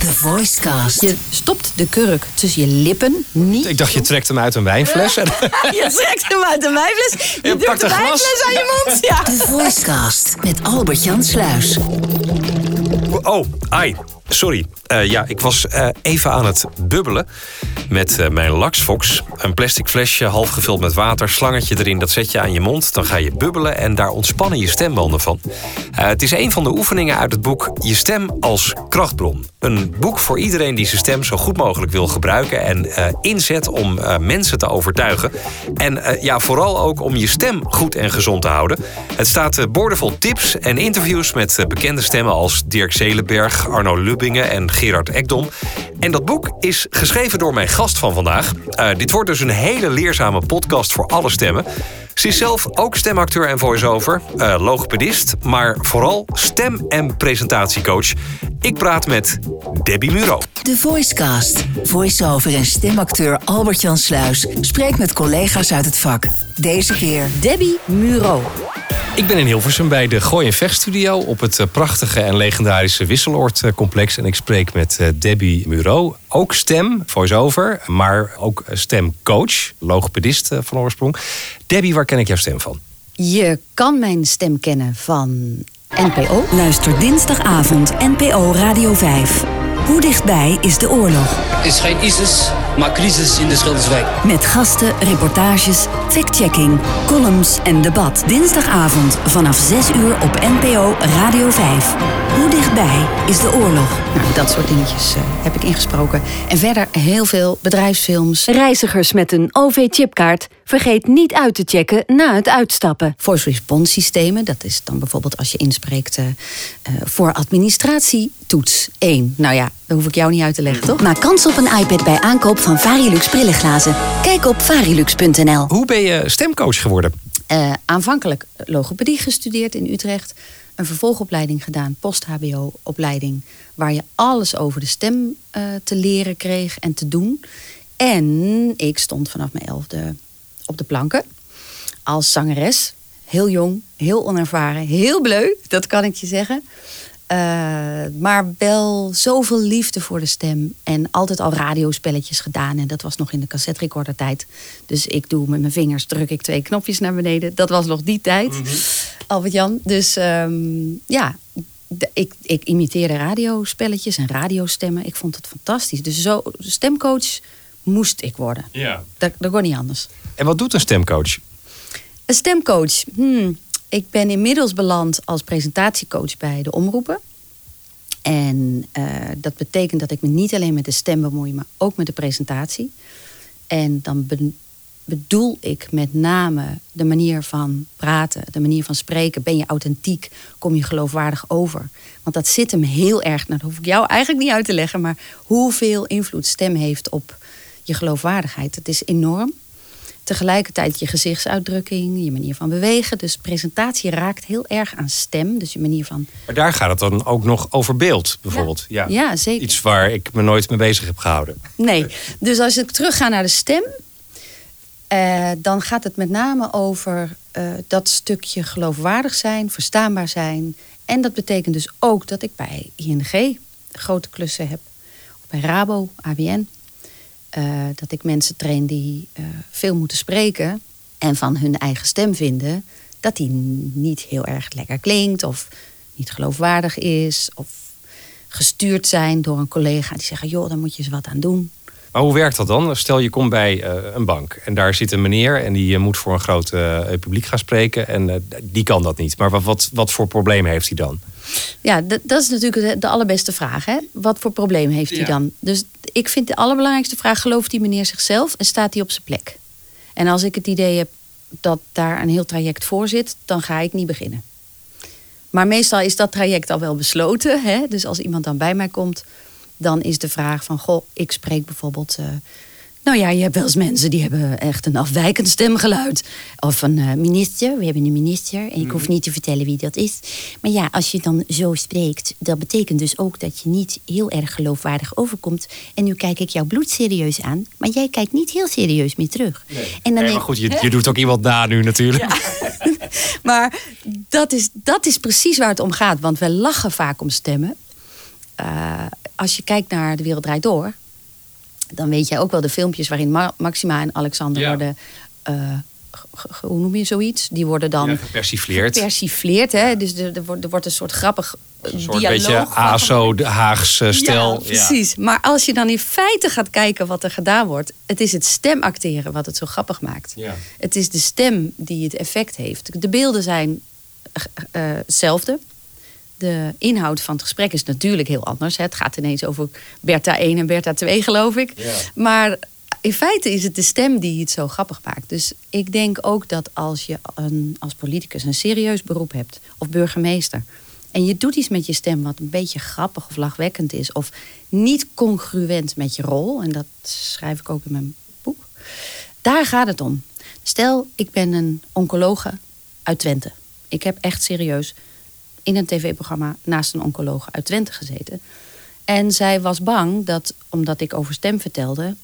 The Voicecast. Je stopt de kurk tussen je lippen. Niet Ik dacht, je trekt hem uit een wijnfles. Je trekt hem uit de wijnfles. Je, Je doet pakt de een glas. wijnfles aan je mond. Ja. The Voicecast met Albert-Jan Sluis. oh, ai. Sorry. Eh, ja, ik was eh, even aan het bubbelen met eh, mijn Laxfox. Een plastic flesje, half gevuld met water, slangetje erin. Dat zet je aan je mond. Dan ga je bubbelen en daar ontspannen je stembanden van. Het is een van de oefeningen uit het boek Je stem als krachtbron. Een boek voor iedereen die zijn stem zo goed mogelijk wil gebruiken... en inzet om mensen te overtuigen. En ja, vooral ook om je stem goed en gezond te houden. Het staat boordevol tips en interviews met bekende stemmen... als Dirk Zelenberg, Arno En Gerard Ekdom. En dat boek is geschreven door mijn gast van vandaag. Eh, dit wordt dus een hele leerzame podcast voor alle stemmen. Ze is zelf ook stemacteur en voice-over, eh, logopedist... maar vooral stem- en presentatiecoach. Ik praat met Debbie Muro. The Voicecast. Voice-over en stemacteur Albert-Jan Sluis spreekt met collega's uit het vak. Deze keer Debbie Muro. Ik ben in Hilversum bij de Gooi en Vechtstudio... op het eh, prachtige en legendarische Wisseloord-complex. En ik spreek met eh, Debbie Muro. Ook stem, voice-over, maar ook stemcoach. Logopedist eh, van oorsprong. Debbie, waar ken ik jouw stem van? Je kan mijn stem kennen van NPO. luister dinsdagavond NPO Radio 5. Hoe dichtbij is de oorlog? Het is geen ISIS, maar crisis in de Schilderswijk. Met gasten, reportages, factchecking, columns en debat. Dinsdagavond vanaf 6 uur op NPO Radio 5. Hoe dichtbij is de oorlog? Nou, dat soort dingetjes eh, heb ik ingesproken. En verder heel veel bedrijfsfilms. Reizigers met een OV-chipkaart vergeet niet uit te checken na het uitstappen. Voice response systemen. Dat is dan bijvoorbeeld als je inspreekt eh, eh, voor administratie toets 1. Nou ja, dat hoef ik jou niet uit te leggen, toch? Maak kans op een iPad bij aankoop van Varilux brillenglazen. Kijk op varilux.nl. Hoe ben je stemcoach geworden? Eh, aanvankelijk logopedie gestudeerd in Utrecht. Een vervolgopleiding gedaan, post-HBO-opleiding. Waar je alles over de stem eh, te leren kreeg en te doen. En ik stond vanaf mijn elfde op de planken. Als zangeres. Heel jong, heel onervaren, heel bleu, dat kan ik je zeggen. Eh, maar wel zoveel liefde voor de stem. En altijd al radiospelletjes gedaan. En dat was nog in de cassette recorder tijd. Dus ik doe met mijn vingers, druk ik twee knopjes naar beneden. Dat was nog die tijd, Albert-Jan. Dus ehm, ja, ik, ik imiteerde radiospelletjes en radiostemmen. Ik vond het fantastisch. Dus zo, stemcoach moest ik worden. Ja. Dat, dat kon niet anders. En wat doet een stemcoach? Een stemcoach. Hmm. Ik ben inmiddels beland als presentatiecoach bij de omroepen. En eh, dat betekent dat ik me niet alleen met de stem bemoei, maar ook met de presentatie. En dan be- bedoel ik met name de manier van praten, de manier van spreken. Ben je authentiek? Kom je geloofwaardig over? Want dat zit hem heel erg, nou, dat hoef ik jou eigenlijk niet uit te leggen, maar hoeveel invloed stem heeft op je geloofwaardigheid. Het is enorm. Tegelijkertijd je gezichtsuitdrukking, je manier van bewegen. Dus presentatie raakt heel erg aan stem. Dus je manier van. Maar daar gaat het dan ook nog over beeld, bijvoorbeeld. Ja, Ja, zeker. Iets waar ik me nooit mee bezig heb gehouden. Nee. Dus als ik terugga naar de stem. eh, dan gaat het met name over eh, dat stukje geloofwaardig zijn, verstaanbaar zijn. En dat betekent dus ook dat ik bij ING grote klussen heb. Of bij Rabo, ABN. Eh, dat ik mensen train die eh, veel moeten spreken. En van hun eigen stem vinden dat die niet heel erg lekker klinkt. Of niet geloofwaardig is. Of gestuurd zijn door een collega die zeggen: joh, daar moet je eens wat aan doen. Maar hoe werkt dat dan? Stel je komt bij eh, een bank en daar zit een meneer en die moet voor een groot publiek gaan spreken en die kan dat niet. Maar wat, wat, wat voor probleem heeft hij dan? Ja, dat is natuurlijk de, de allerbeste vraag. Hè? Wat voor probleem heeft hij dan? Dus ik vind de allerbelangrijkste vraag: gelooft die meneer zichzelf en staat hij op zijn plek? En als ik het idee heb dat daar een heel traject voor zit, dan ga ik niet beginnen. Maar meestal is dat traject al wel besloten. Hè? Dus als iemand dan bij mij komt, dan is de vraag van... goh, ik spreek bijvoorbeeld... eh, nou ja, je hebt wel eens mensen die hebben echt een afwijkend stemgeluid. Of een eh, minister, we hebben een minister. En ik hoef niet te vertellen wie dat is. Maar ja, als je dan zo spreekt... dat betekent dus ook dat je niet heel erg geloofwaardig overkomt. En nu kijk ik jouw bloed serieus aan. Maar jij kijkt niet heel serieus meer terug. En dan Nee, maar goed, je, je doet ook iemand na nu natuurlijk. maar dat is, dat is precies waar het om gaat. Want we lachen vaak om stemmen. Eh, als je kijkt naar De Wereld Draait Door... dan weet jij ook wel de filmpjes waarin Ma- Maxima en Alexander Ja. worden... eh, hoe noem je zoiets? Die worden dan Ja, gepersifleerd. gepersifleerd. Hè? Dus er, er, wordt, er wordt een soort grappig eh, Een soort dialoog beetje ASO, de Haagse stijl. ja, precies. Maar als je dan in feite gaat kijken wat er gedaan wordt... het is het stemacteren wat het zo grappig maakt. Ja. Het is de stem die het effect heeft. De beelden zijn eh, hetzelfde. De inhoud van het gesprek is natuurlijk heel anders. Het gaat ineens over Bertha 1 en Bertha 2, geloof ik. Ja. Maar in feite is het de stem die het zo grappig maakt. Dus ik denk ook dat als je een, als politicus een serieus beroep hebt... of burgemeester... en je doet iets met je stem wat een beetje grappig of lachwekkend is... of niet congruent met je rol... en dat schrijf ik ook in mijn boek... daar gaat het om. Stel, ik ben een oncologe uit Twente. Ik heb echt serieus in een tv-programma naast een oncoloog uit Twente gezeten. En zij was bang dat, omdat ik over stem vertelde,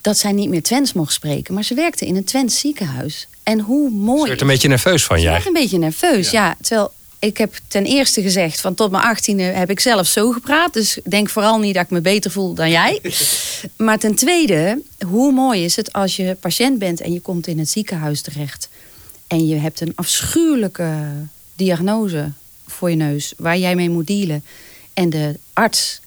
dat zij niet meer Twents mocht spreken. Maar ze werkte in een Twents ziekenhuis. En hoe mooi. Je werd een beetje nerveus van Ze jij. werd een beetje nerveus, ja. Terwijl ik heb ten eerste gezegd van tot mijn achttiende heb ik zelf zo gepraat. Dus denk vooral niet dat ik me beter voel dan jij. maar ten tweede, hoe mooi is het als je patiënt bent en je komt in het ziekenhuis terecht. En je hebt een afschuwelijke diagnose voor je neus waar jij mee moet dealen. En de arts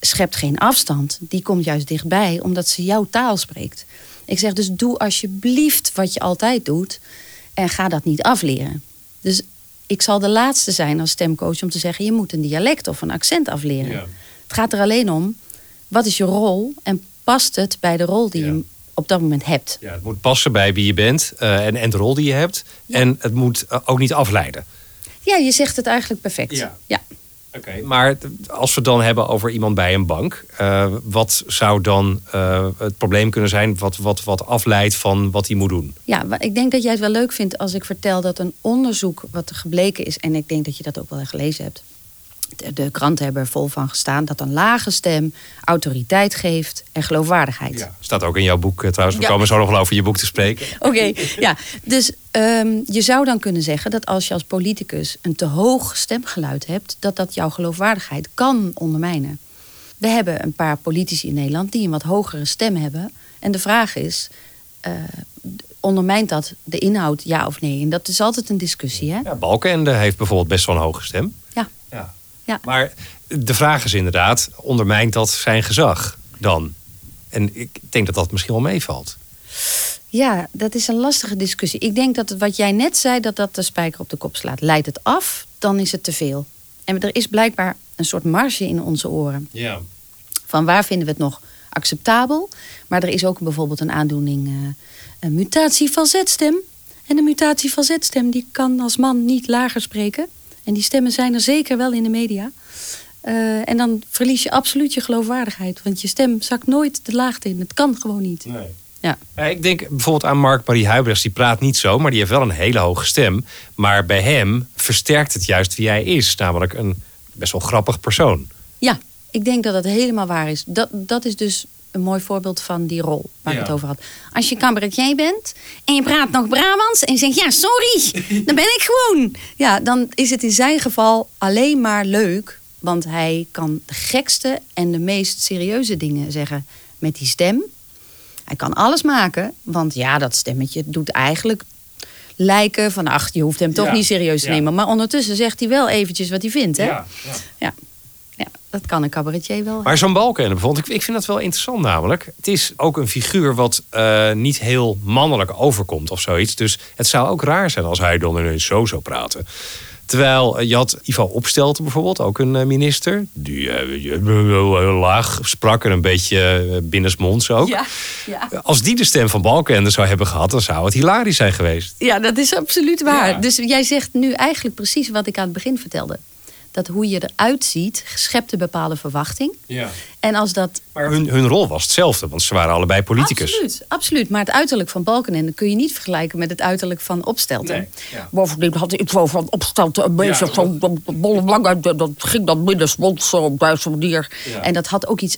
schept geen afstand. Die komt juist dichtbij omdat ze jouw taal spreekt. Ik zeg dus doe alsjeblieft wat je altijd doet. En ga dat niet afleren. Dus ik zal de laatste zijn als stemcoach om te zeggen... je moet een dialect of een accent afleren. Ja. Het gaat er alleen om, wat is je rol... en past het bij de rol die Ja. je op dat moment hebt. Ja, het moet passen bij wie je bent eh, en, en de rol die je hebt. En het moet eh, ook niet afleiden. Ja, je zegt het eigenlijk perfect. Ja. ja. Oké, maar als we het dan hebben over iemand bij een bank, eh, wat zou dan eh, het probleem kunnen zijn wat, wat, wat afleidt van wat hij moet doen? Ja, ik denk dat jij het wel leuk vindt als ik vertel dat een onderzoek wat er gebleken is, en ik denk dat je dat ook wel gelezen hebt. De, kranten hebben er vol van gestaan dat een lage stem autoriteit geeft en geloofwaardigheid. Staat ook in jouw boek eh, trouwens. We Ja. komen zo nog wel over je boek te spreken. Oké, ja. Dus ehm, je zou dan kunnen zeggen dat als je als politicus een te hoog stemgeluid hebt, dat dat jouw geloofwaardigheid kan ondermijnen. We hebben een paar politici in Nederland die een wat hogere stem hebben. En de vraag is, eh, ondermijnt dat de inhoud, ja of nee? En dat is altijd een discussie, hè? Ja, Balkenende heeft bijvoorbeeld best wel een hoge stem. Ja. Ja. Maar de vraag is inderdaad, ondermijnt dat zijn gezag dan? En ik denk dat dat misschien wel meevalt. Ja, dat is een lastige discussie. Ik denk dat het, wat jij net zei, dat dat de spijker op de kop slaat. Leidt het af, dan is het te veel. En er is blijkbaar een soort marge in onze oren. Ja. Van waar vinden we het nog acceptabel? Maar er is ook bijvoorbeeld een aandoening, eh, een mutatie van zetstem. En een mutatie van zetstem, die kan als man niet lager spreken. En die stemmen zijn er zeker wel in de media. Eh, en dan verlies je absoluut je geloofwaardigheid. Want je stem zakt nooit de laagte in. Het kan gewoon niet. Nee. Ja. Ja, ik denk bijvoorbeeld aan Mark-Marie Huibrechts. Die praat niet zo, maar die heeft wel een hele hoge stem. Maar bij hem versterkt het juist wie hij is. Namelijk een best wel grappig persoon. Ja, ik denk dat dat helemaal waar is. Dat, dat is dus een mooi voorbeeld van die rol waar ik Ja. het over had. Als je cabaretier bent en je praat nog Brabants en je zegt ja, sorry, dan ben ik gewoon. Ja, dan is het in zijn geval alleen maar leuk. Want hij kan de gekste en de meest serieuze dingen zeggen met die stem. Hij kan alles maken, want ja, dat stemmetje doet eigenlijk lijken van... ach, je hoeft hem toch Ja, niet serieus te ja. nemen. Maar ondertussen zegt hij wel eventjes wat hij vindt, hè? Ja, Ja. Dat kan een cabaretier wel. Maar zo'n Balkenende bijvoorbeeld, ik, ik vind dat wel interessant namelijk. Het is ook een figuur wat eh, niet heel mannelijk overkomt of zoiets. Dus het zou ook raar zijn als hij dan ineens zo zou praten. Terwijl eh, je had Ivo Opstelten bijvoorbeeld, ook een eh, minister. Die eh, heel laag sprak en een beetje binnensmonds ook. Ja, ja. Als die de stem van Balkenende zou hebben gehad, dan zou het hilarisch zijn geweest. ja, dat is absoluut waar. Ja. Dus jij zegt nu eigenlijk precies wat ik aan het begin vertelde. Dat hoe je eruit ziet, schept een bepaalde verwachting. Ja. En als dat Maar hun, hun rol was hetzelfde, want ze waren allebei politicus. Absoluut, absoluut. Maar het uiterlijk van Balkenende kun je niet vergelijken met het uiterlijk van Opstelten. Nee, ja. Bovendien had ik wel van opstelten een beetje Ja, zo'n bolle lang uit. Dat ging dan binnensmonds zo op deze manier. Ja. En dat had ook iets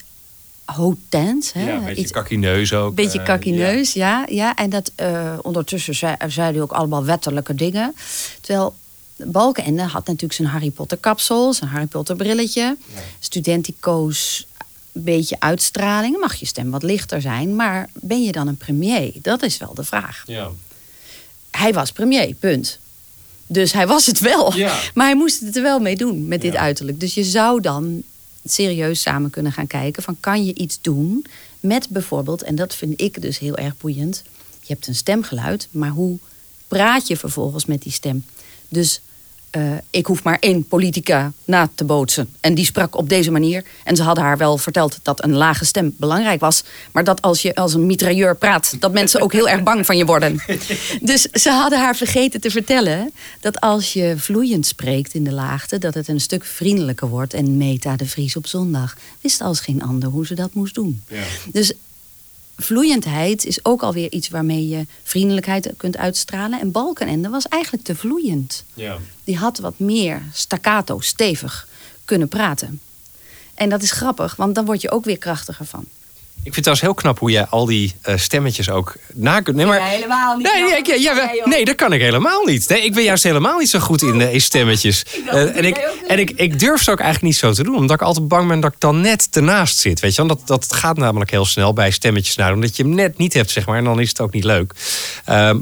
hotends. Hè? Ja, een beetje iets, kakkineus ook. beetje eh, kakineus, ja. ja. En dat eh, ondertussen zei, zei hij ook allemaal wettelijke dingen. Terwijl Balkenende had natuurlijk zijn Harry Potter kapsel, zijn Harry Potter brilletje. Studentico's beetje uitstraling, mag je stem wat lichter zijn. Maar ben je dan een premier? Dat is wel de vraag. Ja. Hij was premier, punt. Dus hij was het wel. Ja. Maar hij moest het er wel mee doen met dit Ja. uiterlijk. Dus je zou dan serieus samen kunnen gaan kijken van kan je iets doen met bijvoorbeeld, en dat vind ik dus heel erg boeiend. Je hebt een stemgeluid, maar hoe praat je vervolgens met die stem? Dus eh, ik hoef maar één politica na te bootsen. En die sprak op deze manier. En ze hadden haar wel verteld dat een lage stem belangrijk was. Maar dat als je als een mitrailleur praat, dat mensen ook heel erg bang van je worden. Dus ze hadden haar vergeten te vertellen dat als je vloeiend spreekt in de laagte, dat het een stuk vriendelijker wordt. En Meta de Vries op zondag wist als geen ander hoe ze dat moest doen. Dus vloeiendheid is ook alweer iets waarmee je vriendelijkheid kunt uitstralen. En Balkenende was eigenlijk te vloeiend. Ja. Die had wat meer staccato, stevig kunnen praten. En dat is grappig, want dan word je ook weer krachtiger van. Ik vind het trouwens heel knap hoe jij al die eh, stemmetjes ook na kunt. Nee, maar, helemaal niet Nee, nee, ik- ja, ja, nee, dat kan ik helemaal niet. Nee, ik ben juist helemaal niet zo goed in, in stemmetjes. Eh, en ik, en ik, ik durf het ook eigenlijk niet zo te doen. Omdat ik altijd bang ben dat ik dan net ernaast zit. Weet je? wel. Dat, dat gaat namelijk heel snel bij stemmetjes nadoen. Dat je hem net niet hebt, zeg maar. En dan is het ook niet leuk.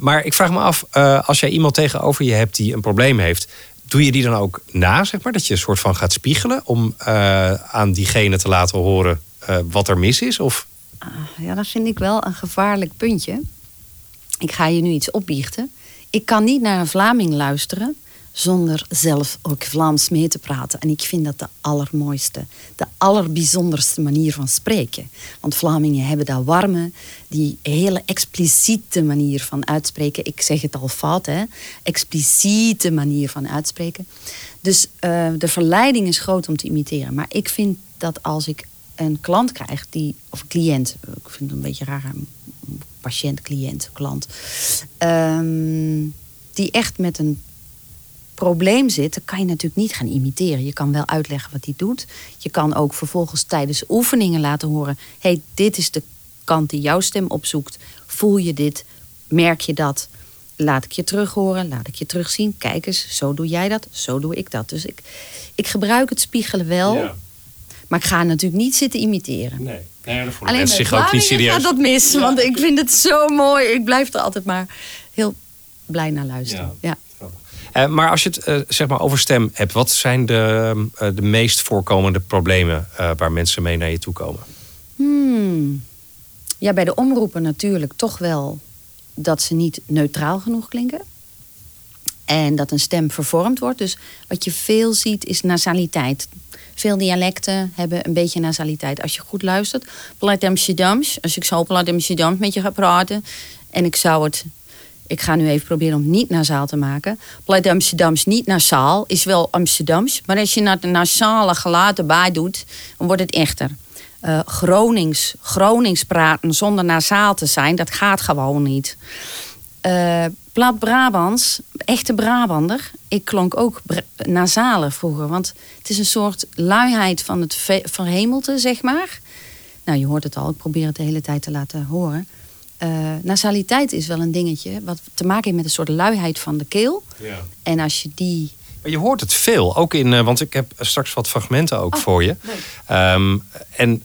Maar ik vraag me af, als jij iemand tegenover je hebt die een probleem heeft... Doe je die dan ook na, zeg maar? Dat je een soort van gaat spiegelen... om aan diegene te laten horen wat er mis is? Of... Ja, dat vind ik wel een gevaarlijk puntje. Ik ga je nu iets opbiechten. Ik kan niet naar een Vlaming luisteren zonder zelf ook Vlaams mee te praten. En ik vind dat de allermooiste, de allerbijzonderste manier van spreken. Want Vlamingen hebben dat warme, die hele expliciete manier van uitspreken. Ik zeg het al fout, hè? Expliciete manier van uitspreken. Dus eh, de verleiding is groot om te imiteren. Maar ik vind dat als ik een klant krijg, die, of cliënt, ik vind het een beetje raar, patiënt, cliënt, klant, ehm, die echt met een probleem zit, dan kan je natuurlijk niet gaan imiteren. Je kan wel uitleggen wat hij doet. Je kan ook vervolgens tijdens oefeningen laten horen: hey, dit is de kant die jouw stem opzoekt. Voel je dit? Merk je dat? Laat ik je terug horen, laat ik je terugzien. Kijk eens, zo doe jij dat, zo doe ik dat. Dus ik, ik gebruik het spiegelen wel, maar ik ga natuurlijk niet zitten imiteren. Nee, nee dat voelen Alleen mensen zich ook niet serieus. gaat dat mis, want ik vind het zo mooi. Ik blijf er altijd maar heel blij naar luisteren. Ja. Eh, maar als je het eh, zeg maar over stem hebt, wat zijn de, eh, de meest voorkomende problemen eh, waar mensen mee naar je toe komen? Hmm. ja, bij de omroepen natuurlijk toch wel dat ze niet neutraal genoeg klinken. En dat een stem vervormd wordt. Dus wat je veel ziet is nasaliteit. Veel dialecten hebben een beetje nasaliteit. Als je goed luistert, Plat Amsterdams. Als ik zo Plat Amsterdams met je ga praten. En ik zou het. Ik ga nu even proberen om niet nasaal te maken. Plat Amsterdams niet nasaal is wel Amsterdams. Maar als je naar de nasale geluid erbij doet, dan wordt het echter. Eh, Gronings, Gronings praten zonder nasaal te zijn, dat gaat gewoon niet. Eh Plat Brabants, echte Brabander. Ik klonk ook bra- nasaler vroeger. Want het is een soort luiheid van het ve- verhemelte, zeg maar. Nou, je hoort het al. Ik probeer het de hele tijd te laten horen. Eh, nasaliteit is wel een dingetje wat te maken heeft met een soort luiheid van de keel. En als je die je hoort het veel, ook in, eh, want ik heb straks wat fragmenten ook voor je. Ehm, en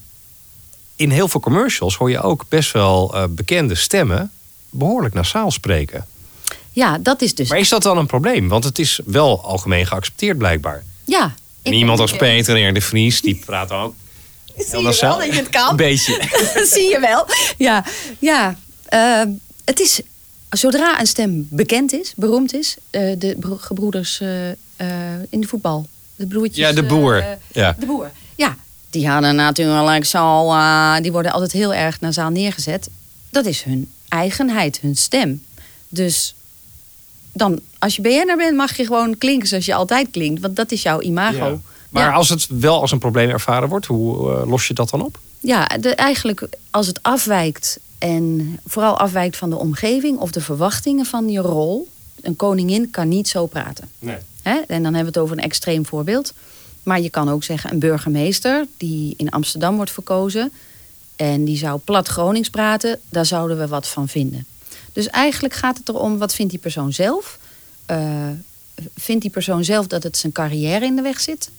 in heel veel commercials hoor je ook best wel bekende stemmen behoorlijk nasaal spreken. Ja, dat is dus. Maar is dat dan een probleem? Want het is wel algemeen geaccepteerd blijkbaar. Ja. En ik iemand ben- als Peter R. de Vries, die praat ook Zie heel je nasaal. wel dat je het kan? Een beetje. Zie je wel. Ja, ja. eh, het is zodra een stem bekend is, beroemd is, eh, de bro- gebroeders eh, eh, in de voetbal, de broertjes. Ja, de boer. eh, Ja. De boer. Ja, die hadden natuurlijk zo, die worden altijd heel erg nasaal neergezet. Dat is hun eigenheid, hun stem. Dus dan, als je BN'er bent, mag je gewoon klinken zoals je altijd klinkt, want dat is jouw imago. Ja. Maar Ja. als het wel als een probleem ervaren wordt, hoe eh, los je dat dan op? Ja, de, eigenlijk als het afwijkt en vooral afwijkt van de omgeving of de verwachtingen van je rol. Een koningin kan niet zo praten. Nee. Hè? En dan hebben we het over een extreem voorbeeld. Maar je kan ook zeggen een burgemeester die in Amsterdam wordt verkozen. En die zou plat Gronings praten, daar zouden we wat van vinden. Dus eigenlijk gaat het erom, wat vindt die persoon zelf? Eh, vindt die persoon zelf dat het zijn carrière in de weg zit?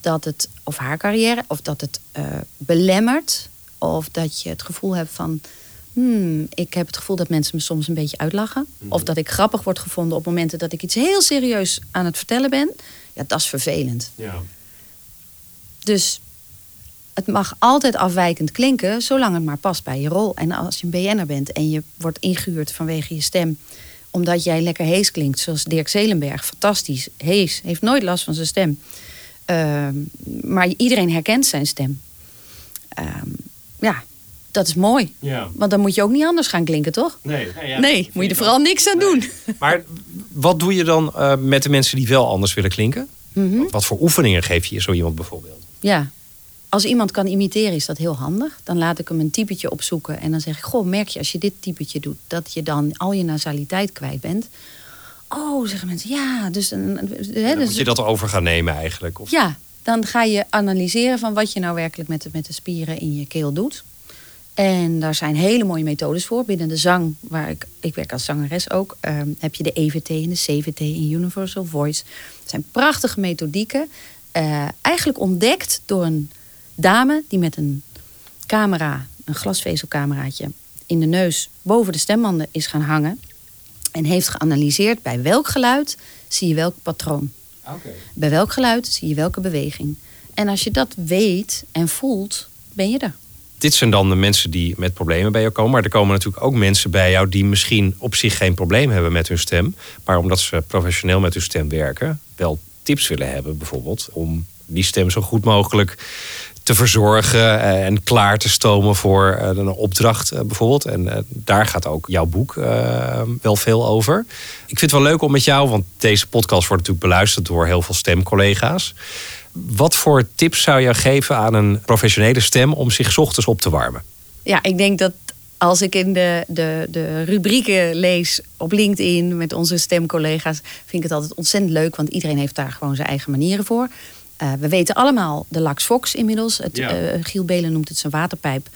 dat het, of haar carrière, of dat het eh, belemmert. Of dat je het gevoel hebt van, hmm, ik heb het gevoel dat mensen me soms een beetje uitlachen. Of dat ik grappig word gevonden op momenten dat ik iets heel serieus aan het vertellen ben. Ja, dat is vervelend. Ja. Dus het mag altijd afwijkend klinken, zolang het maar past bij je rol. En als je een BN'er bent en je wordt ingehuurd vanwege je stem, omdat jij lekker hees klinkt, zoals Dirk Zelenberg, fantastisch, hees, heeft nooit last van zijn stem. Ehm, maar iedereen herkent zijn stem. Ehm, ja, dat is mooi. Ja. Want dan moet je ook niet anders gaan klinken, toch? Nee, nee, moet je er vooral niks aan doen. Maar wat doe je dan eh, met de mensen die wel anders willen klinken? Mhm. Wat voor oefeningen geef je zo iemand bijvoorbeeld? Ja. Als iemand kan imiteren, is dat heel handig. Dan laat ik hem een typetje opzoeken. En dan zeg ik, goh, merk je als je dit typetje doet... dat je dan al je nasaliteit kwijt bent. Oh, zeggen mensen, ja. Dus, een- hè, Dan dus moet je dat over gaan nemen eigenlijk? Of... ja, dan ga je analyseren van wat je nou werkelijk met de, met de spieren in je keel doet. En daar zijn hele mooie methodes voor. Binnen de zang, waar ik, ik werk als zangeres ook, ehm, heb je de EVT en de CVT in Universal Voice. Het zijn prachtige methodieken. eh, eigenlijk ontdekt door een dame die met een camera, een glasvezelcameraatje, in de neus boven de stembanden is gaan hangen. En heeft geanalyseerd bij welk geluid zie je welk patroon. Bij welk geluid zie je welke beweging. En als je dat weet en voelt, ben je er. Dit zijn dan de mensen die met problemen bij jou komen. Maar er komen natuurlijk ook mensen bij jou die misschien op zich geen probleem hebben met hun stem. Maar omdat ze professioneel met hun stem werken, wel tips willen hebben, bijvoorbeeld. Om die stem zo goed mogelijk te verzorgen eh, en klaar te stomen voor eh, een opdracht eh, bijvoorbeeld. En daar gaat ook jouw boek wel veel over. Ik vind het wel leuk om met jou, want deze podcast wordt natuurlijk beluisterd door heel veel stemcollega's. Wat voor tips zou je geven aan een professionele stem om zich ochtends op te warmen? Ja, ik denk dat als ik in de, de, de rubrieken lees op LinkedIn met onze stemcollega's, vind ik het altijd ontzettend leuk, want iedereen heeft daar gewoon zijn eigen manieren voor. Eh, we weten allemaal de Lax Fox inmiddels. Het, Ja. eh, Giel Belen noemt het zijn waterpijp.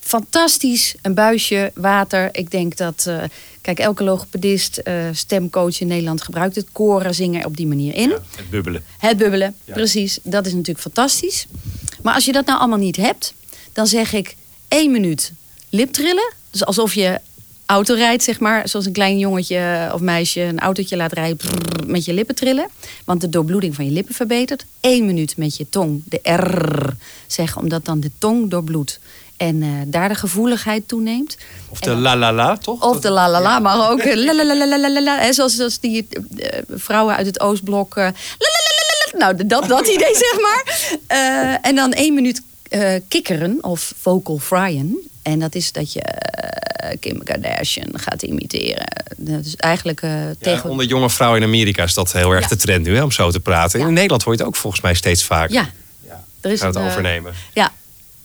Fantastisch, een buisje, water. Ik denk dat, eh, kijk, elke logopedist, stemcoach in Nederland gebruikt het. Koren zingen op die manier in. het bubbelen. Het bubbelen, Ja. precies. Dat is natuurlijk fantastisch. Maar als je dat nou allemaal niet hebt, dan zeg ik één minuut liptrillen. Dus alsof je auto rijdt, zeg maar, zoals een klein jongetje of meisje een autootje laat rijden met je lippen trillen. Want de doorbloeding van je lippen verbetert. Eén minuut met je tong, de R zeggen, omdat dan de tong doorbloedt. En daar de gevoeligheid toeneemt. Of de la la la, toch? Of de la la la, maar ook la la la la la la. Zoals, zoals die vrouwen uit het Oostblok. Nou, dat, dat idee zeg maar. en dan één minuut kikkeren of vocal fryen. En dat is dat je eh, Kim Kardashian gaat imiteren. Dat is eigenlijk eh, Ja, tegen... onder jonge vrouwen in Amerika is dat heel erg Ja. de trend nu, hè, om zo te praten. Ja. In Nederland hoor je het ook volgens mij steeds vaker. Ja, Ja. er is Gaan het een, eh, overnemen. Ja,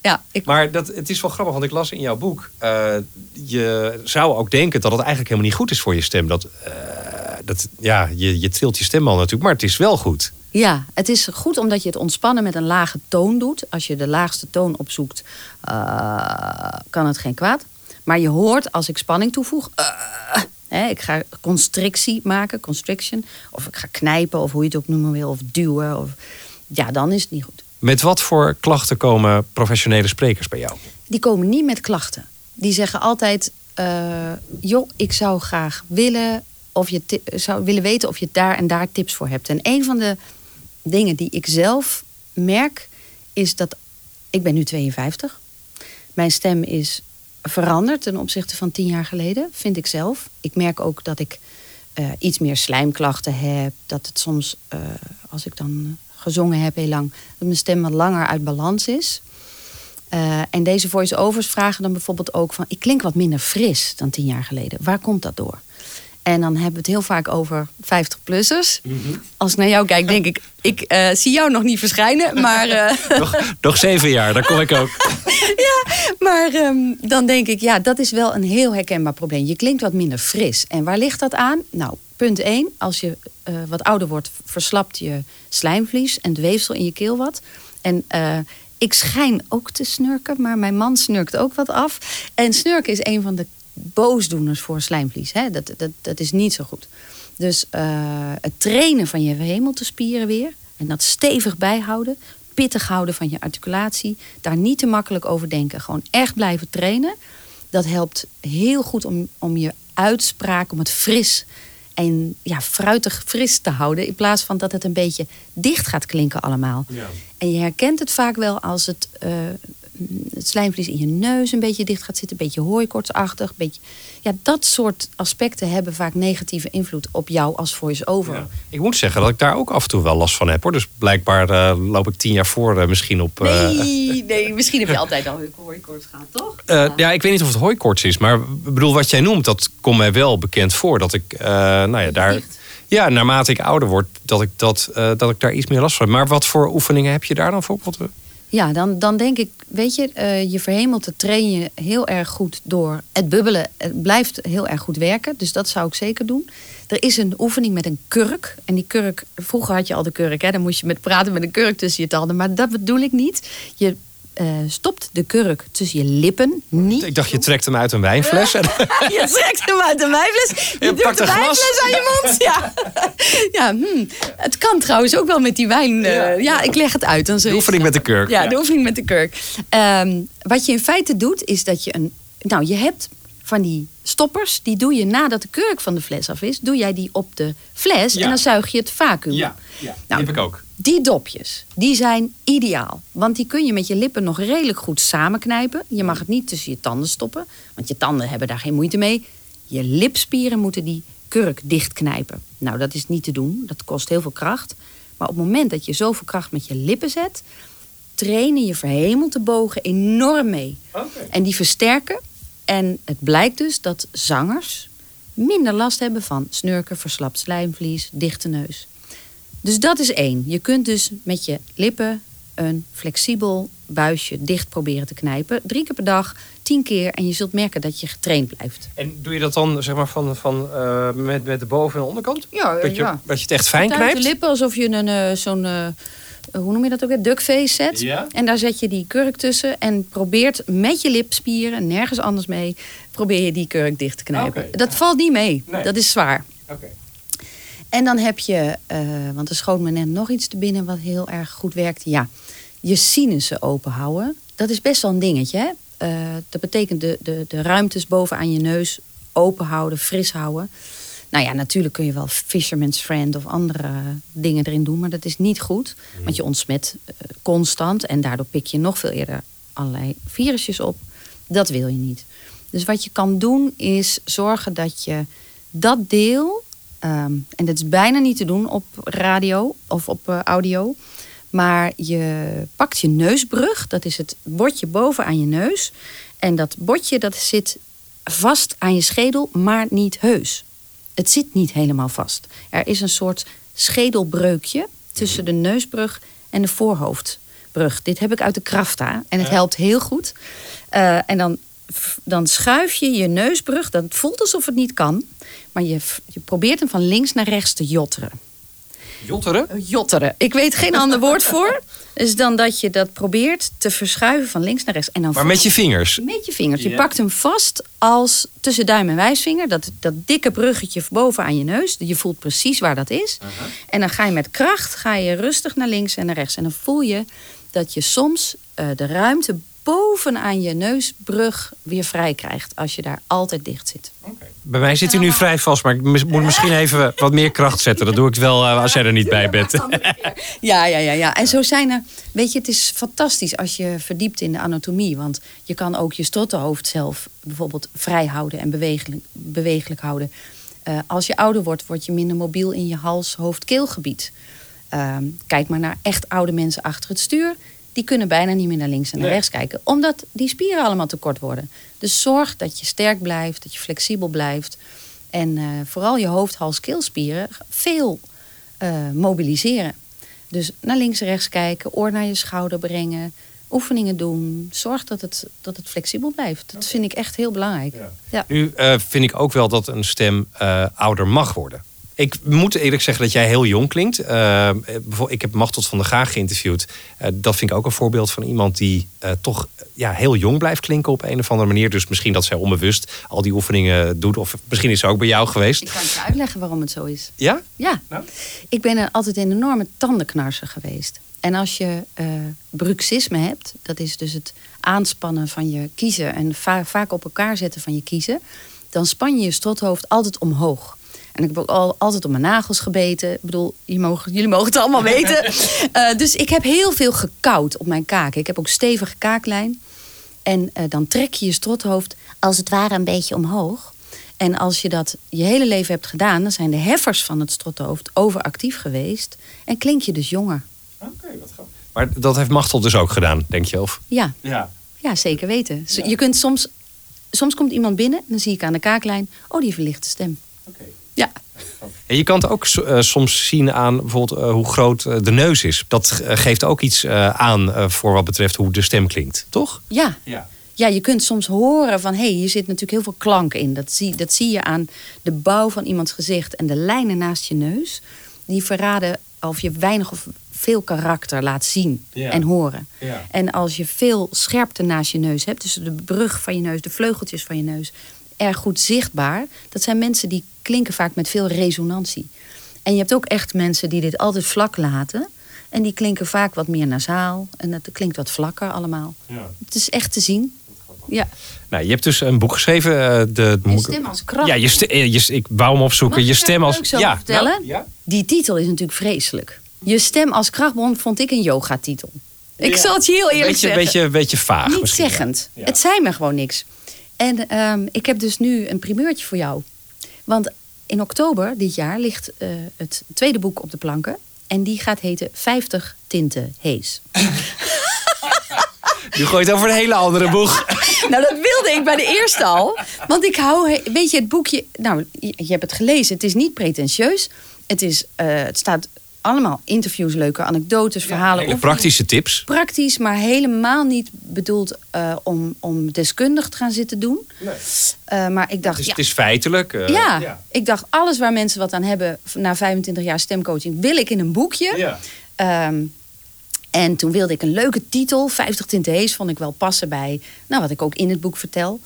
ja ik, Maar dat, het is wel grappig, want ik las in jouw boek... eh, je zou ook denken dat het eigenlijk helemaal niet goed is voor je stem. Dat, eh, dat, ja, je, je trilt je stem al natuurlijk, maar het is wel goed. Ja, het is goed omdat je het ontspannen met een lage toon doet. Als je de laagste toon opzoekt, eh, kan het geen kwaad. Maar je hoort als ik spanning toevoeg. eh, hè, ik ga constrictie maken, constriction. Of ik ga knijpen, of hoe je het ook noemen wil. Of duwen. Of, ja, dan is het niet goed. Met wat voor klachten komen professionele sprekers bij jou? Die komen niet met klachten. Die zeggen altijd: eh, joh, ik zou graag willen, of je zou willen weten of je daar en daar tips voor hebt. En een van de dingen die ik zelf merk, is dat ik ben nu 52. Mijn stem is veranderd ten opzichte van tien jaar geleden, vind ik zelf. Ik merk ook dat ik eh, iets meer slijmklachten heb. Dat het soms, eh, als ik dan eh, gezongen heb heel lang, dat mijn stem wat langer uit balans is. En deze voice-overs vragen dan bijvoorbeeld ook van... ik klink wat minder fris dan tien jaar geleden. Waar komt dat door? En dan hebben we het heel vaak over 50-plussers. Als ik naar jou kijk, denk ik... ik eh, zie jou nog niet verschijnen, maar... eh, Nog, nog zeven jaar, daar kom ik ook. maar ehm, dan denk ik, ja, dat is wel een heel herkenbaar probleem. Je klinkt wat minder fris. En waar ligt dat aan? Nou, punt 1. Als je eh, wat ouder wordt, verslapt je slijmvlies en het weefsel in je keel wat. En ik schijn ook te snurken, maar mijn man snurkt ook wat af. En snurken is een van de boosdoeners voor slijmvlies. Hè? Dat, dat, dat is niet zo goed. Dus eh, het trainen van je hemeltespieren weer... en dat stevig bijhouden... pittig houden van je articulatie. Daar niet te makkelijk over denken. Gewoon echt blijven trainen. Dat helpt heel goed om, om je uitspraak, om het fris en ja, fruitig fris te houden. In plaats van dat het een beetje dicht gaat klinken allemaal. Ja. En je herkent het vaak wel als het, eh, het slijmvlies in je neus een beetje dicht gaat zitten. Een beetje hooikortsachtig. een Beetje, ja, dat soort aspecten hebben vaak negatieve invloed op jou als voice-over. Ja. Ik moet zeggen dat ik daar ook af en toe wel last van heb hoor. Dus blijkbaar eh, loop ik tien jaar voor eh, misschien op. eh, Nee, nee, misschien heb je altijd al hooikorts gehad, toch? Eh, ja, ik weet niet of het hooikoorts is, maar ik bedoel, wat jij noemt, dat komt mij wel bekend voor. Dat ik, eh, nou ja, daar. Dicht. Ja, naarmate ik ouder word, dat ik, dat, eh, dat ik daar iets meer last van heb. Maar wat voor oefeningen heb je daar dan voor? Ja, dan, dan denk ik, weet je, eh, je verhemelte train je heel erg goed door het bubbelen. Het blijft heel erg goed werken, dus dat zou ik zeker doen. Er is een oefening met een kurk. En die kurk, vroeger had je al de kurk, hè? dan moest je met praten met een kurk tussen je tanden. Maar dat bedoel ik niet. Je eh, stopt de kurk tussen je lippen. Niet ik dacht, je trekt hem uit een wijnfles. Je trekt hem uit de wijnfles. Je, Je doet pakt de een glas. wijnfles aan je mond. Ja, ja hm. Het kan trouwens ook wel met die wijn. eh, ja. ik leg het uit. Dan de oefening met de kurk. ja, de oefening met de kurk. Ehm, wat je in feite doet, is dat je een. Nou, je hebt van die stoppers, die doe je nadat de kurk van de fles af is, doe jij die op de fles Ja. en dan zuig je het vacuüm. Ja, ja, die Nou, heb ik ook. Die dopjes, die zijn ideaal. Want die kun je met je lippen nog redelijk goed samenknijpen. Je mag het niet tussen je tanden stoppen, want je tanden hebben daar geen moeite mee. Je lipspieren moeten die kurk dichtknijpen. Nou, dat is niet te doen. Dat kost heel veel kracht. Maar op het moment dat je zoveel kracht met je lippen zet, trainen je verhemeltebogen enorm mee. En die versterken. En het blijkt dus dat zangers minder last hebben van snurken, verslapt slijmvlies, dichte neus. Dus dat is één. Je kunt dus met je lippen een flexibel buisje dicht proberen te knijpen. Drie keer per dag, tien keer. En je zult merken dat je getraind blijft. En doe je dat dan zeg maar van, van, eh, met, met de boven- en onderkant? Ja, dat, je, ja. dat je het echt fijn Uit de knijpt? lippen alsof je een, eh, zo'n, eh, hoe noem je dat ook weer, duckface zet. Ja. En daar zet je die kurk tussen en probeert met je lipspieren, nergens anders mee, probeer je die kurk dicht te knijpen. Oké. Dat valt niet mee. Nee. Dat is zwaar. Oké. En dan heb je, eh, want er schoot me net nog iets te binnen wat heel erg goed werkt. Ja, je sinussen open houden. Dat is best wel een dingetje. Hè? Eh, dat betekent de, de, de ruimtes bovenaan je neus open houden, fris houden. Nou ja, natuurlijk kun je wel Fisherman's Friend of andere dingen erin doen, maar dat is niet goed. Want je ontsmet eh, constant en daardoor pik je nog veel eerder allerlei virusjes op. Dat wil je niet. Dus wat je kan doen is zorgen dat je dat deel, ehm, en dat is bijna niet te doen op radio of op eh, audio, maar je pakt je neusbrug, dat is het bordje boven aan je neus. En dat bordje dat zit vast aan je schedel, maar niet heus. Het zit niet helemaal vast. Er is een soort schedelbreukje tussen de neusbrug en de voorhoofdbrug. Dit heb ik uit de Krafta en het helpt heel goed. Eh, en dan, dan schuif je je neusbrug. Dat voelt alsof het niet kan. Maar je, je probeert hem van links naar rechts te jotteren. Jotteren? Jotteren. Ik weet geen ander woord voor. Dus dan dat je dat probeert te verschuiven van links naar rechts. En dan Maar met je vingers? met je vingers. Je pakt hem vast als tussen duim en wijsvinger. Dat, dat dikke bruggetje boven aan je neus. Je voelt precies waar dat is. En dan ga je met kracht ga je rustig naar links en naar rechts. En dan voel je dat je soms eh, de ruimte bovenaan je neusbrug weer vrij krijgt. Als je daar altijd dicht zit. Bij mij zit hij nu vrij vast, maar ik moet misschien even wat meer kracht zetten. Dat doe ik wel eh, als jij er niet bij bent. Ja, ja, ja, ja. En zo zijn er. Weet je, het is fantastisch als je verdiept in de anatomie. Want je kan ook je strottenhoofd zelf bijvoorbeeld vrij houden en bewegelijk, bewegelijk houden. Eh, als je ouder wordt, word je minder mobiel in je hals, hoofd, keelgebied. Ehm, kijk maar naar echt oude mensen achter het stuur. Die kunnen bijna niet meer naar links en naar rechts kijken. Omdat die spieren allemaal te kort worden. Dus zorg dat je sterk blijft, dat je flexibel blijft. En eh, vooral je hoofd, hals, keelspieren veel eh, mobiliseren. Dus naar links en rechts kijken, oor naar je schouder brengen, oefeningen doen. Zorg dat het, dat het flexibel blijft. Dat vind ik echt heel belangrijk. Ja. Nu eh, vind ik ook wel dat een stem eh, ouder mag worden. Ik moet eerlijk zeggen dat jij heel jong klinkt. Eh, ik heb Machteld van der Gaag geïnterviewd. Eh, dat vind ik ook een voorbeeld van iemand die eh, toch ja, heel jong blijft klinken op een of andere manier. Dus misschien dat zij onbewust al die oefeningen doet. Of misschien is ze ook bij jou geweest. Ik kan je uitleggen waarom het zo is. Ja? Ja, Nou? ik ben altijd een enorme tandenknarser geweest. En als je bruxisme hebt, dat is dus het aanspannen van je kiezen en va- vaak op elkaar zetten van je kiezen, dan span je je strothoofd altijd omhoog. En ik heb ook al, altijd op mijn nagels gebeten. Ik bedoel, je mogen, jullie mogen het allemaal weten. Eh, dus ik heb heel veel gekauwd op mijn kaken. Ik heb ook stevige kaaklijn. En eh, dan trek je je strothoofd als het ware een beetje omhoog. En als je dat je hele leven hebt gedaan, dan zijn de heffers van het strothoofd overactief geweest. En klink je dus jonger. Maar dat heeft Machtel dus ook gedaan, denk je? Of? Ja, Ja. ja zeker weten. Je kunt soms, soms komt iemand binnen, dan zie ik aan de kaaklijn, oh die verlichte stem. Ja, En je kan het ook eh, soms zien aan bijvoorbeeld eh, hoe groot eh, de neus is. Dat geeft ook iets aan voor wat betreft hoe de stem klinkt, toch? ja. Ja. Ja, je kunt soms horen van hé, hey, hier zit natuurlijk heel veel klank in. Dat zie, dat zie je aan de bouw van iemands gezicht en de lijnen naast je neus. Die verraden of je weinig of veel karakter laat zien Ja. en horen. Ja. En als je veel scherpte naast je neus hebt, dus de brug van je neus, de vleugeltjes van je neus, erg goed zichtbaar. Dat zijn mensen die klinken vaak met veel resonantie. En je hebt ook echt mensen die dit altijd vlak laten. En die klinken vaak wat meer nasaal. En het klinkt wat vlakker allemaal. Het is echt te zien. Ja. Nou, je hebt dus een boek geschreven. eh, de, Je stem als kracht. Ja, je eh, je, ik wou hem opzoeken. Mag je stem als. over vertellen? nou, ja. Die titel is natuurlijk vreselijk. Je stem als krachtbron vond ik een yogatitel. Ik Ja. zal het je heel eerlijk Beetje, zeggen. beetje, beetje vaag. Niet zeggend. Ja. Het zei me gewoon niks. En ehm, ik heb dus nu een primeurtje voor jou. Want in oktober dit jaar ligt eh, het tweede boek op de planken. En die gaat heten 50 tinten hees. Je gooit over een hele andere boeg. Nou, dat wilde ik bij de eerste al. Want ik hou, weet je, het boekje. Nou, je, je hebt het gelezen. Het is niet pretentieus. Het, is, eh, het staat allemaal interviews, leuke anekdotes, verhalen. Hele praktische tips. Praktisch, maar helemaal niet bedoeld eh, om, om deskundig te gaan zitten doen. Eh, maar ik dacht, Dus ja, het is feitelijk. eh, ja, ik dacht, alles waar mensen wat aan hebben na 25 jaar stemcoaching, wil ik in een boekje. Ja. Ehm, en toen wilde ik een leuke titel. 50 tinten hees vond ik wel passen bij nou, wat ik ook in het boek vertel.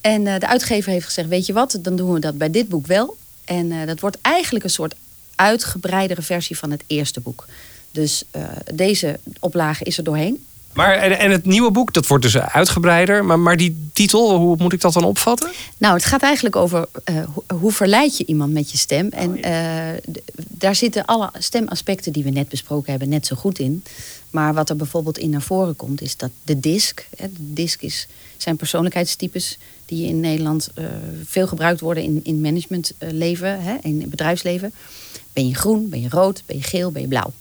En eh, de uitgever heeft gezegd, weet je wat, dan doen we dat bij dit boek wel. En eh, dat wordt eigenlijk een soort uitgebreidere versie van het eerste boek. Dus eh, deze oplage is er doorheen. Maar en, het nieuwe boek, dat wordt dus uitgebreider. Maar, maar die titel, hoe moet ik dat dan opvatten? Nou, het gaat eigenlijk over eh, hoe, verleid je iemand met je stem. En eh, d- daar zitten alle stemaspecten die we net besproken hebben net zo goed in. Maar wat er bijvoorbeeld in naar voren komt, is dat de disc. Hè, de disc is, zijn persoonlijkheidstypes die in Nederland eh, veel gebruikt worden in, in managementleven, hè, in bedrijfsleven. Ben je groen, ben je rood, ben je geel, ben je blauw.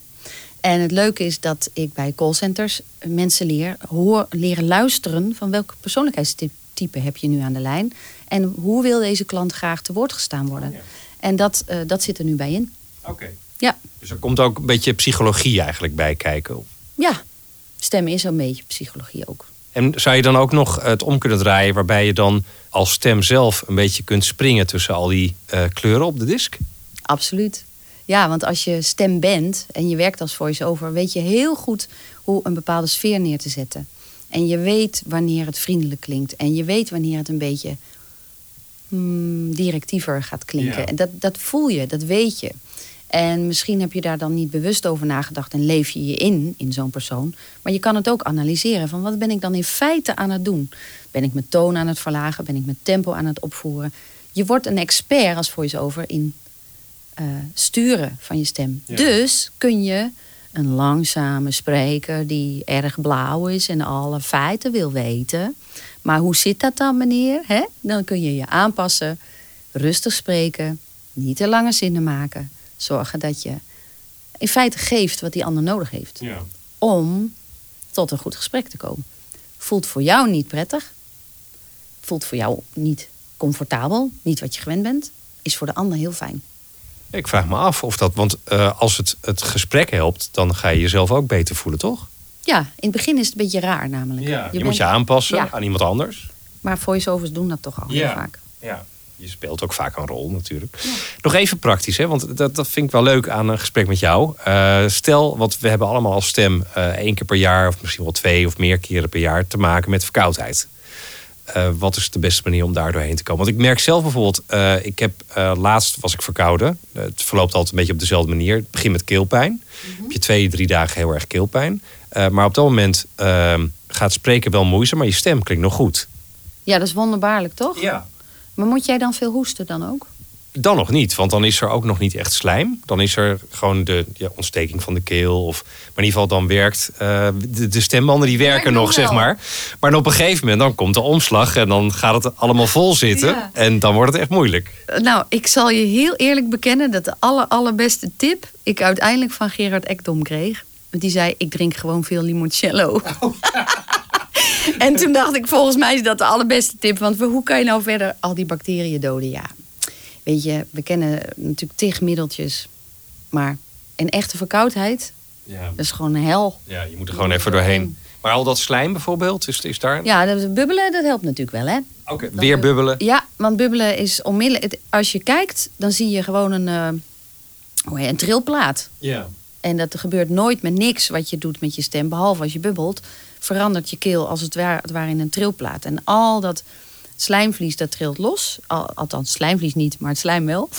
En het leuke is dat ik bij callcenters mensen leer hoor, leren luisteren van welke persoonlijkheidstype heb je nu aan de lijn. En hoe wil deze klant graag te woord gestaan worden. En dat, eh, dat zit er nu bij in. Oké. Ja, Dus er komt ook een beetje psychologie eigenlijk bij kijken. ja. stemmen is een beetje psychologie ook. En zou je dan ook nog het om kunnen draaien... waarbij je dan als stem zelf een beetje kunt springen... tussen al die eh, kleuren op de disk? Absoluut. Ja, want als je stem bent en je werkt als voice-over, weet je heel goed hoe een bepaalde sfeer neer te zetten. En je weet wanneer het vriendelijk klinkt. En je weet wanneer het een beetje hmm, directiever gaat klinken. Ja. En dat, dat voel je, dat weet je. En misschien heb je daar dan niet bewust over nagedacht en leef je je in, in zo'n persoon. Maar je kan het ook analyseren van wat ben ik dan in feite aan het doen? Ben ik mijn toon aan het verlagen? Ben ik mijn tempo aan het opvoeren? Je wordt een expert als voice-over in eh, sturen van je stem. Ja. Dus kun je een langzame spreker die erg blauw is en alle feiten wil weten. Maar hoe zit dat dan, meneer? Dan kun je je aanpassen, rustig spreken, niet te lange zinnen maken. Zorgen dat je in feite geeft wat die ander nodig heeft Ja. om tot een goed gesprek te komen. Voelt voor jou niet prettig, voelt voor jou niet comfortabel, niet wat je gewend bent, is voor de ander heel fijn. Ik vraag me af of dat... Want eh, als het het gesprek helpt... dan ga je jezelf ook beter voelen, toch? Ja, in het begin is het een beetje raar namelijk. Je, bent- moet je aanpassen Ja. aan iemand anders. Maar voice-overs doen dat toch al heel vaak. Ja. Je speelt ook vaak een rol natuurlijk. Nog even praktisch, hè? want dat, dat vind ik wel leuk aan een gesprek met jou. Eh, stel, want we hebben allemaal als stem eh, één keer per jaar... of misschien wel twee of meer keren per jaar te maken met verkoudheid. Eh, wat is de beste manier om daar doorheen te komen? Want ik merk zelf bijvoorbeeld, eh, ik heb eh, laatst was ik verkouden. Het verloopt altijd een beetje op dezelfde manier. Het begint met keelpijn. Heb je twee, drie dagen heel erg keelpijn. Maar op dat moment ehm, gaat spreken wel moeizaam, maar je stem klinkt nog goed. Ja, dat is wonderbaarlijk, toch? Ja. Maar moet jij dan veel hoesten dan ook? Dan nog niet, want dan is er ook nog niet echt slijm. Dan is er gewoon de ja, ontsteking van de keel. Of, maar in ieder geval dan werkt uh, de, de stembanden die werken nog zeg maar. Maar op een gegeven moment dan komt de omslag en dan gaat het allemaal vol zitten. Ja. En dan wordt het echt moeilijk. Nou, ik zal je heel eerlijk bekennen dat de aller, allerbeste tip ik uiteindelijk van Gerard Ekdom kreeg. Want die zei, ik drink gewoon veel limoncello. en toen dacht ik, volgens mij is dat de allerbeste tip. Want hoe kan je nou verder al die bacteriën doden? Ja, weet je, we kennen natuurlijk tig middeltjes. Maar een echte verkoudheid, Ja, dat is gewoon een hel. ja je moet er gewoon even doorheen. Maar al dat slijm bijvoorbeeld, is, is daar... Ja, dat bubbelen, dat helpt natuurlijk wel, hè? Oké, Weer bubbelen. Ja, want bubbelen is onmiddellijk... Als je kijkt, dan zie je gewoon een, heet, een trilplaat. Ja. En dat gebeurt nooit met niks wat je doet met je stem. Behalve als je bubbelt, verandert je keel als het ware, het ware in een trilplaat. En al dat slijmvlies, dat trilt los. Al, althans, slijmvlies niet, maar het slijm wel.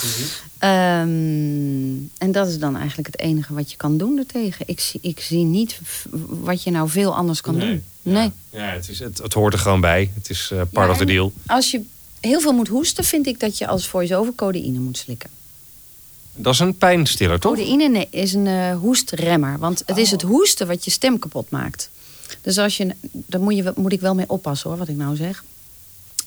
Ehm, en dat is dan eigenlijk het enige wat je kan doen ertegen. Ik, zie- ik zie niet wat je nou veel anders kan doen. Nee. Ja, ja het, is, het, het hoort er gewoon bij. Het is eh, part Ja, of the deal. Als je heel veel moet hoesten, vind ik dat je als voice-over codeïne moet slikken. Dat is een pijnstiller, toch? Codeïne nee, is een eh, hoestremmer. Want het is het hoesten wat je stem kapot maakt. Dus als je, daar moet, je, moet ik wel mee oppassen hoor, wat ik nou zeg.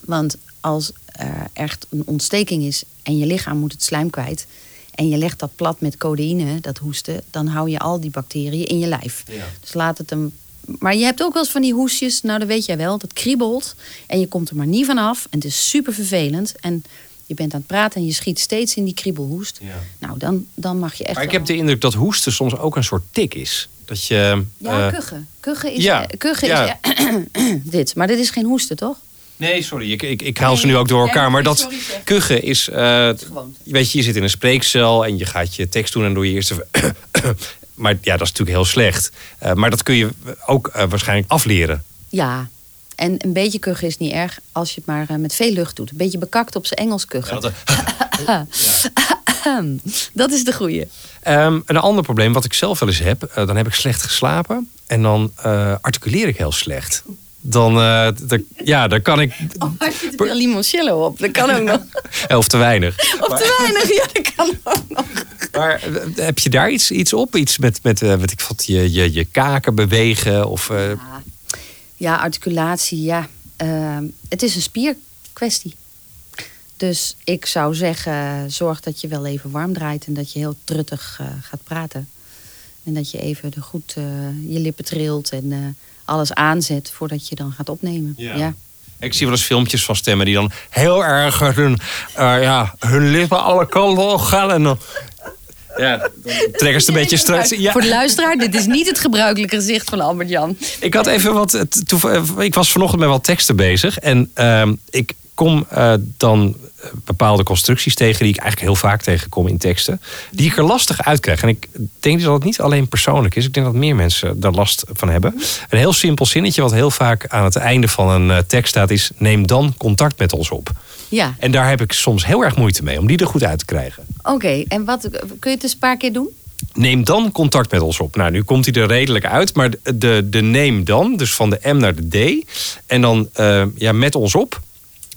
Want als er echt een ontsteking is en je lichaam moet het slijm kwijt. en je legt dat plat met codeïne, dat hoesten. dan hou je al die bacteriën in je lijf. Ja. Dus laat het hem. Maar je hebt ook wel eens van die hoestjes, nou dat weet jij wel, dat kriebelt. En je komt er maar niet van af. En het is super vervelend. En je bent aan het praten en je schiet steeds in die kriebelhoest. Ja. Nou, dan, dan mag je echt. Maar ik wel- heb de indruk dat hoesten soms ook een soort tik is. Dat je... Ja, eh, kuchen. Kuchen is, ja, kuchen ja. is dit. Maar dit is geen hoesten, toch? Nee, sorry, ik, ik, ik haal ze nu ook door elkaar. Maar dat sorry, kuchen is... eh, weet je, je zit in een spreekcel en je gaat je tekst doen en doe je eerst even... maar ja, dat is natuurlijk heel slecht. Eh, maar dat kun je ook eh, waarschijnlijk afleren. Ja. En een beetje kuchen is niet erg als je het maar met veel lucht doet. Een beetje bekakt op zijn Engels kuchen. Ja, dat- Dat is de goeie. Ehm, een ander probleem wat ik zelf wel eens heb, dan heb ik slecht geslapen en dan articuleer ik heel slecht. Dan, eh, dan- ja, dan kan ik, Als je te veel limoncello op, dat kan ook nog. of te weinig. Of te weinig, ja, dat kan ook nog. Maar eh, heb je daar iets, iets op? Iets met, met eh, weet ik wat, je, je, je kaken bewegen? Of, eh, Ja, articulatie, ja. Ehm, het is een spierkwestie. Dus ik zou zeggen, zorg dat je wel even warm draait... en dat je heel truttig eh, gaat praten. En dat je even de goed eh, je lippen trilt en eh, alles aanzet... voordat je dan gaat opnemen. Ja. Ja. Ik zie wel eens filmpjes van stemmen die dan heel erg hun, eh, ja, hun lippen alle kanten op gaan. En dan, ja, dan trekken ze het een beetje strak. Ja, Voor de luisteraar, dit is niet het gebruikelijke gezicht van Albert-Jan. Ik had even wat. eh, toev- Ik was vanochtend met wat teksten bezig. En ehm, ik kom eh, dan bepaalde constructies tegen die ik eigenlijk heel vaak tegenkom in teksten. Die ik er lastig uit krijg. En ik denk dat het niet alleen persoonlijk is. Ik denk dat meer mensen daar last van hebben. Een heel simpel zinnetje wat heel vaak aan het einde van een eh, tekst staat is: neem dan contact met ons op. Ja, En daar heb ik soms heel erg moeite mee om die er goed uit te krijgen. oké. En wat, kun je het eens een paar keer doen? Neem dan contact met ons op. Nou, nu komt hij er redelijk uit. Maar de, de, de neem dan, dus van de M naar de D. En dan eh, ja, met ons op.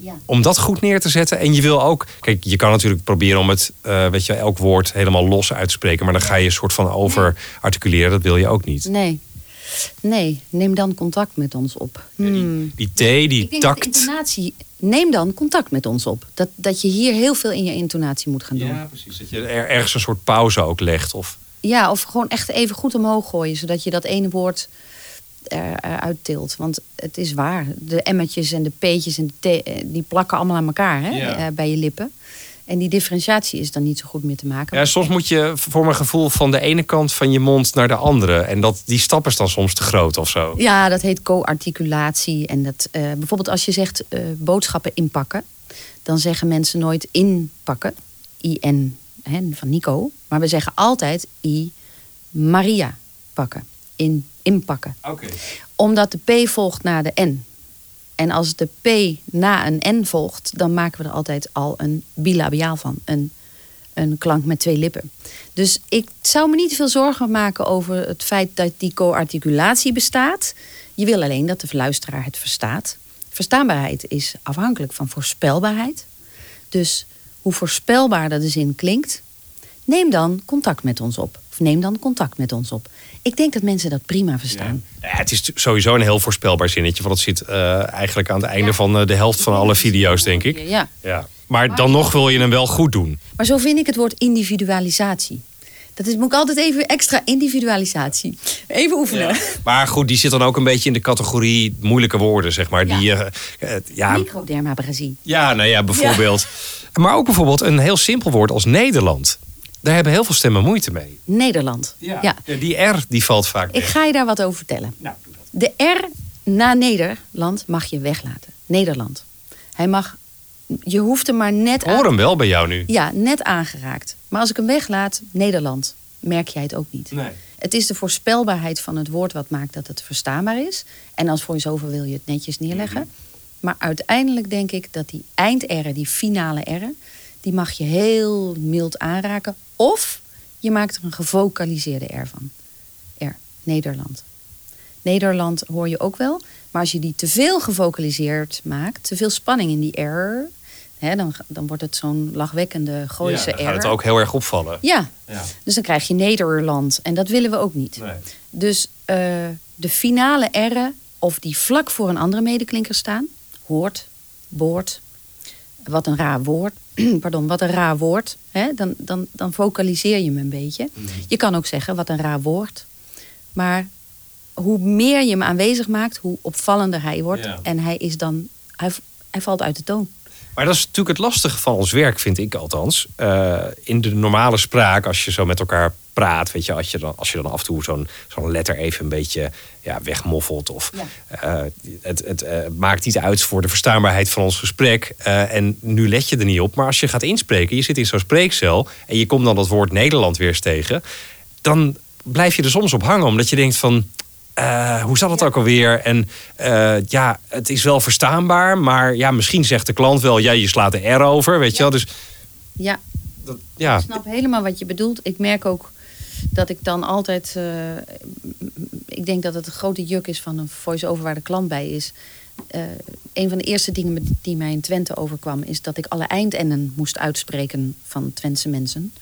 Ja. Om dat goed neer te zetten. En je wil ook. Kijk, je kan natuurlijk proberen om het, eh, weet je, elk woord helemaal los uit te spreken. Maar dan ga je een soort van over articuleren. Dat wil je ook niet. Nee. Nee, neem dan contact met ons op. Hmm. Die T, die Ik denk dat de tact. intonatie... Neem dan contact met ons op. Dat, dat je hier heel veel in je intonatie moet gaan doen. Ja. precies. Dat je er ergens een soort pauze ook legt. Of, of gewoon echt even goed omhoog gooien. Zodat je dat ene woord eruit tilt. Want het is waar. De emmetjes en de peetjes en de T, eh, die plakken allemaal aan elkaar hè, Ja. eh, bij je lippen. En die differentiatie is dan niet zo goed meer te maken. ja, soms moet je voor mijn gevoel van de ene kant van je mond naar de andere. En dat, die stap is dan soms te groot of zo. Ja, dat heet co-articulatie. En dat, eh, bijvoorbeeld als je zegt eh, boodschappen inpakken, dan zeggen mensen nooit inpakken, I-N hè, van Nico. Maar we zeggen altijd I Maria pakken, in, inpakken. Omdat de P volgt na de N. En als de P na een N volgt, dan maken we er altijd al een bilabiaal van. Een, een klank met twee lippen. Dus ik zou me niet veel zorgen maken over het feit dat die co-articulatie bestaat. Je wil alleen dat de luisteraar het verstaat. Verstaanbaarheid is afhankelijk van voorspelbaarheid. Dus hoe voorspelbaarder de zin klinkt, neem dan contact met ons op. Of neem dan contact met ons op. Ik denk dat mensen dat prima verstaan. Ja, het is sowieso een heel voorspelbaar zinnetje. Want het zit eh, eigenlijk aan het einde van eh, de helft van alle video's, denk ik. Ja. Ja. Maar dan nog wil je hem wel goed doen. Maar zo vind ik het woord individualisatie. Dat is, moet ik altijd even extra individualisatie. Even oefenen. Maar goed, die zit dan ook een beetje in de categorie moeilijke woorden, zeg maar. Die, eh, eh, ja, Microdermabrasie. ja, nou ja, bijvoorbeeld. Maar ook bijvoorbeeld een heel simpel woord als Nederland. Daar hebben heel veel stemmen moeite mee. Nederland. Ja. Die R die valt vaak Ik weg. ga je daar wat over vertellen. Nou, De R na Nederland mag je weglaten. Nederland. Hij mag. Je hoeft hem maar net Ik hoor hem wel bij jou nu. Ja, net aangeraakt. Maar als ik hem weglaat, Nederland, merk jij het ook niet. Nee. Het is de voorspelbaarheid van het woord wat maakt dat het verstaanbaar is. En als voice-over wil je het netjes neerleggen. Mhm. Maar uiteindelijk denk ik dat die eind-R, die finale R, die mag je heel mild aanraken. Of je maakt er een gevocaliseerde R van. R, Nederland. Nederland hoor je ook wel. Maar als je die te veel gevocaliseerd maakt, te veel spanning in die R, hè, dan, dan wordt het zo'n lachwekkende Gooise ja, dan R. gaat het ook heel erg opvallen. Ja, Ja. dus dan krijg je Nederland. En dat willen we ook niet. Nee. Dus eh, de finale R, of die vlak voor een andere medeklinker staan, hoort, boord, wat een raar woord, pardon, wat een raar woord, hè, dan, dan, dan vocaliseer je hem een beetje. Mhm. Je kan ook zeggen, wat een raar woord. Maar hoe meer je hem aanwezig maakt, hoe opvallender hij wordt. Ja. En hij is dan, hij, hij valt uit de toon. Maar dat is natuurlijk het lastige van ons werk, vind ik althans. Eh, in de normale spraak, als je zo met elkaar praat, weet je, als je dan, als je dan af en toe zo'n zo'n letter even een beetje ja, wegmoffelt. Of eh, het, het eh, maakt niet uit voor de verstaanbaarheid van ons gesprek. En nu let je er niet op. Maar als je gaat inspreken, je zit in zo'n spreekcel en je komt dan dat woord Nederland weer eens tegen. Dan blijf je er soms op hangen, omdat je denkt van. Eh, hoe zat het ook alweer? En eh, ja, het is wel verstaanbaar, maar ja, misschien zegt de klant wel, ja, je slaat de R over, weet je wel. Dus Ja, dat, ja, Ik snap helemaal wat je bedoelt. Ik merk ook dat ik dan altijd. eh, ik denk dat het een grote juk is van een voice-over waar de klant bij is. Een van de eerste dingen met- die mij in Twente overkwam, is dat ik alle eindennen moest uitspreken van Twentse mensen.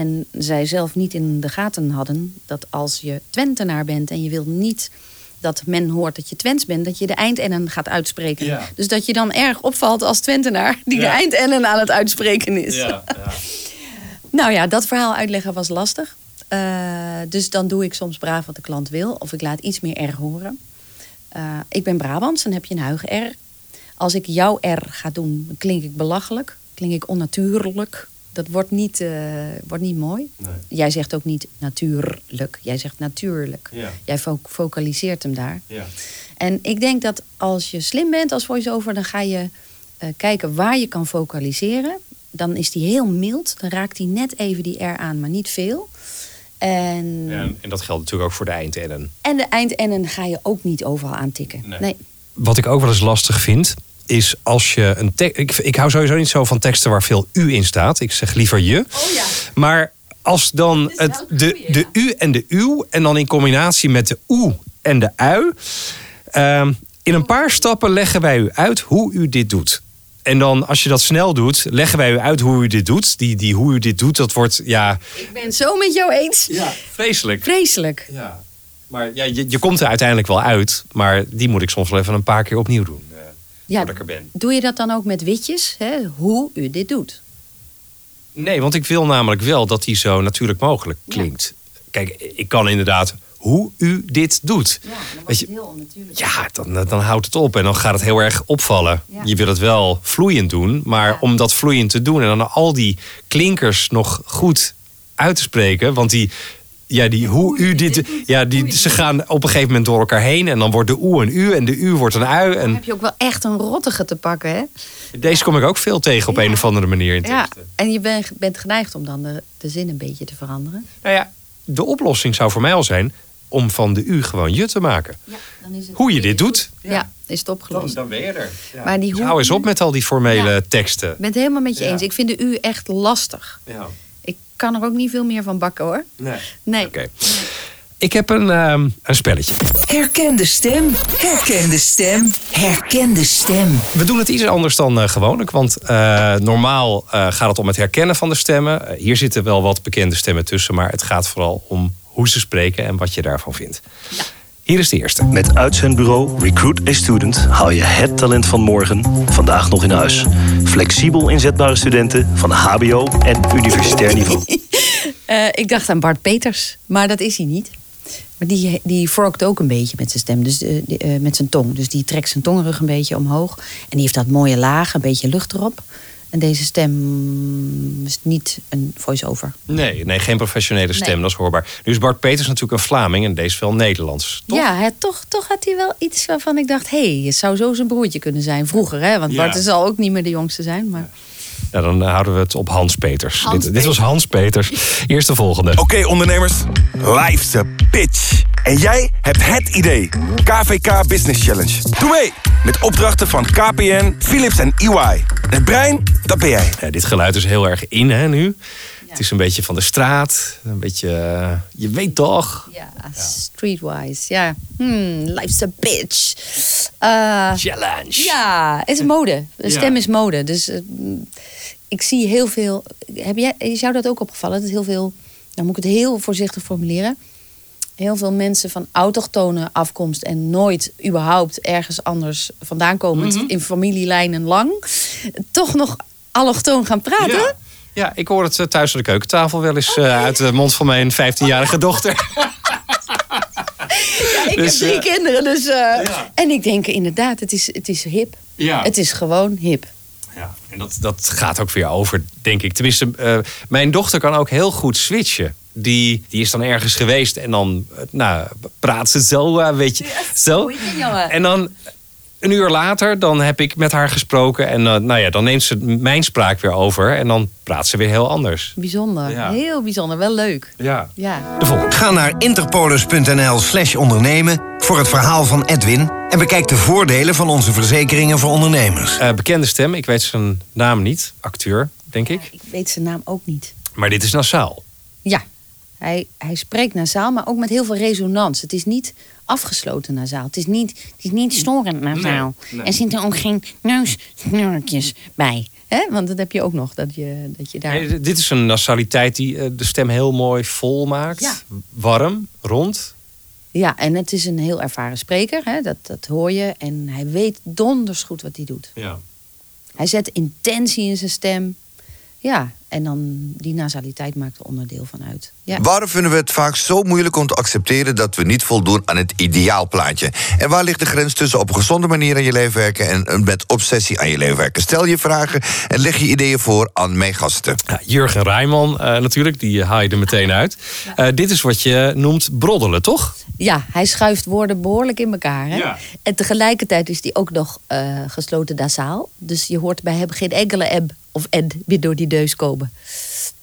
En zij zelf niet in de gaten hadden dat als je Twentenaar bent en je wil niet dat men hoort dat je Twents bent, dat je de eindennen gaat uitspreken. Ja. Dus dat je dan erg opvalt als Twentenaar die de Ja. eindennen aan het uitspreken is. ja, ja. Nou ja, dat verhaal uitleggen was lastig. Eh, dus dan doe ik soms braaf wat de klant wil. Of ik laat iets meer R horen. Eh, ik ben Brabants, dan heb je een huige R. Als ik jouw R ga doen, klink ik belachelijk. Klink ik onnatuurlijk. Dat wordt niet, eh, wordt niet mooi. Nee. Jij zegt ook niet natuurlijk. Jij zegt natuurlijk. Ja. Jij fo- focaliseert hem daar. Ja. En ik denk dat als je slim bent als voice-over, dan ga je eh, kijken waar je kan focaliseren. Dan is die heel mild. Dan raakt hij net even die R aan, maar niet veel. En, En, en dat geldt natuurlijk ook voor de eindennen. en de eindennen ga je ook niet overal aantikken. Nee. Nee. Wat ik ook wel eens lastig vind, is als je een tekst. Ik, ik hou sowieso niet zo van teksten waar veel u in staat. Ik zeg liever je. Oh ja. Maar als dan het, de, de u en de uw, en dan in combinatie met de oe en de ui. ehm, in een paar stappen leggen wij u uit hoe u dit doet. En dan, als je dat snel doet, leggen wij u uit hoe u dit doet. Die, die hoe u dit doet, dat wordt ja, Ik ben het zo met jou eens. vreselijk. Vreselijk. Ja. Maar ja, je, je komt er uiteindelijk wel uit. Maar die moet ik soms wel even een paar keer opnieuw doen. Ja, voordat ik er ben. doe je dat dan ook met witjes? Hè? Hoe u dit doet? Nee, want ik wil namelijk wel dat die zo natuurlijk mogelijk klinkt. Kijk, ik kan inderdaad hoe u dit doet. Ja, dan Weet je- heel onnatuurlijk. Ja, dan, dan houdt het op en dan gaat het heel erg opvallen. Ja. Je wil het wel vloeiend doen, maar Ja. om dat vloeiend te doen en dan al die klinkers nog goed uit te spreken, want die. Ja, die hoe u dit. Ja, die, ze gaan op een gegeven moment door elkaar heen. En dan wordt de oe een u en de u wordt een ui. Dan En heb je ook wel echt een rottige te pakken, hè? deze kom ik ook veel tegen op Ja. een of andere manier in Ja, en je bent, bent geneigd om dan de, de zin een beetje te veranderen. Nou ja, de oplossing zou voor mij al zijn om van de u gewoon je te maken. Ja, dan is het Hoe je dit doet. Ja, is het opgelost. Dan ben je er. Maar die Dus hou eens op met al die formele Ja. teksten. Ik ben het helemaal met je Ja. eens. Ik vind de U echt lastig. Ja. Ik kan er ook niet veel meer van bakken hoor. Nee. Nee. Oké. Ik heb een, ehm, een spelletje. Herken de stem. Herken de stem. Herken de stem. We doen het iets anders dan eh, gewoonlijk. Want eh, normaal eh, gaat het om het herkennen van de stemmen. Hier zitten wel wat bekende stemmen tussen. Maar het gaat vooral om hoe ze spreken en wat je daarvan vindt. Hier is de eerste. Met uitzendbureau Recruit a Student haal je het talent van morgen vandaag nog in huis. Flexibel inzetbare studenten van HBO en universitair niveau. Eh, ik dacht aan Bart Peters, maar dat is hij niet. Maar die, die vorkt ook een beetje met zijn stem, dus, eh, die, eh, met zijn tong. Dus die trekt zijn tongrug een beetje omhoog. En die heeft dat mooie laag, een beetje lucht erop. En deze stem is niet een voice-over. Nee, nee, geen professionele stem, Nee. dat is hoorbaar. Nu is Bart Peters natuurlijk een Vlaming en deze wel Nederlands. Toch? Ja, hè, toch, toch had hij wel iets waarvan ik dacht... hé, hey, het zou zo zijn broertje kunnen zijn. Vroeger, hè? Want Ja. Bart zal ook niet meer de jongste zijn. Maar... Nou, dan eh, houden we het op Hans Peters. Hans dit, dit was Hans Peters. Eerst de volgende. Oké ondernemers, life's pitch. En jij hebt het idee. KVK Business Challenge. Doe mee met opdrachten van KPN, Philips en EY. Het brein, dat ben jij. Ja, dit geluid is heel erg in hè, nu. Het is een beetje van de straat. Een beetje, eh, je weet toch. Ja, streetwise. Ja, hmm, life's a bitch. Eh, Challenge. Ja, het is mode. De Ja. stem is mode. Dus ik zie heel veel. Heb jij, is jou dat ook opgevallen? Dat heel veel. Dan moet ik het heel voorzichtig formuleren. Heel veel mensen van autochtone afkomst en nooit überhaupt ergens anders vandaan komend Mhm. in familielijnen lang, toch nog allochtoon gaan praten. Ja. Ja, ik hoor het eh, thuis aan de keukentafel wel eens eh, uit de mond van mijn 15-jarige dochter. Ik Dus, heb drie eh, kinderen, dus. eh, En ik denk inderdaad, het is, het is hip. Ja. Het is gewoon hip. Ja, en dat, dat gaat ook weer over, denk ik. Tenminste, eh, mijn dochter kan ook heel goed switchen. Die, die is dan ergens geweest en dan eh, nou, praat ze zo, eh, weet je. Zo. En dan een uur later, dan heb ik met haar gesproken. En eh, nou ja, dan neemt ze mijn spraak weer over. En dan praat ze weer heel anders. Bijzonder. Ja. Heel bijzonder. Wel leuk. Ja. Ja. De volgende. Ga naar interpolis.nl slash ondernemen voor het verhaal van Edwin... en bekijk de voordelen van onze verzekeringen voor ondernemers. Eh, bekende stem, ik weet zijn naam niet. Acteur, denk ik. Ik weet zijn naam ook niet. Maar dit is nasaal. Ja. Hij, hij spreekt nasaal, maar ook met heel veel resonans. Het is niet afgesloten nasaal. Het is niet, het is niet storend nasaal. Nee, nee. Er zitten ook geen neussnurkjes bij. hè? Want dat heb je ook nog, dat je, dat je daar... Nee, dit is een nasaliteit die eh, de stem heel mooi vol maakt. Ja. Warm, rond. Ja, en het is een heel ervaren spreker. Hè? Dat, dat hoor je. En hij weet donders goed wat hij doet. Ja. Hij zet intentie in zijn stem. Ja, en dan die nasaliteit maakt er onderdeel van uit. Ja. Waarom vinden we het vaak zo moeilijk om te accepteren dat we niet voldoen aan het ideaalplaatje? En waar ligt de grens tussen op een gezonde manier aan je leven werken en een met obsessie aan je leven werken? Stel je vragen en leg je ideeën voor aan mijn gasten. Ja, Jurgen Rijman eh, natuurlijk, die haal je er meteen uit. Eh, dit is wat je noemt broddelen, toch? Ja, hij schuift woorden behoorlijk in elkaar. Hè? Ja. En tegelijkertijd is hij ook nog eh, gesloten dasaal. Dus je hoort bij hem geen enkele eb of ed weer door die deus komen.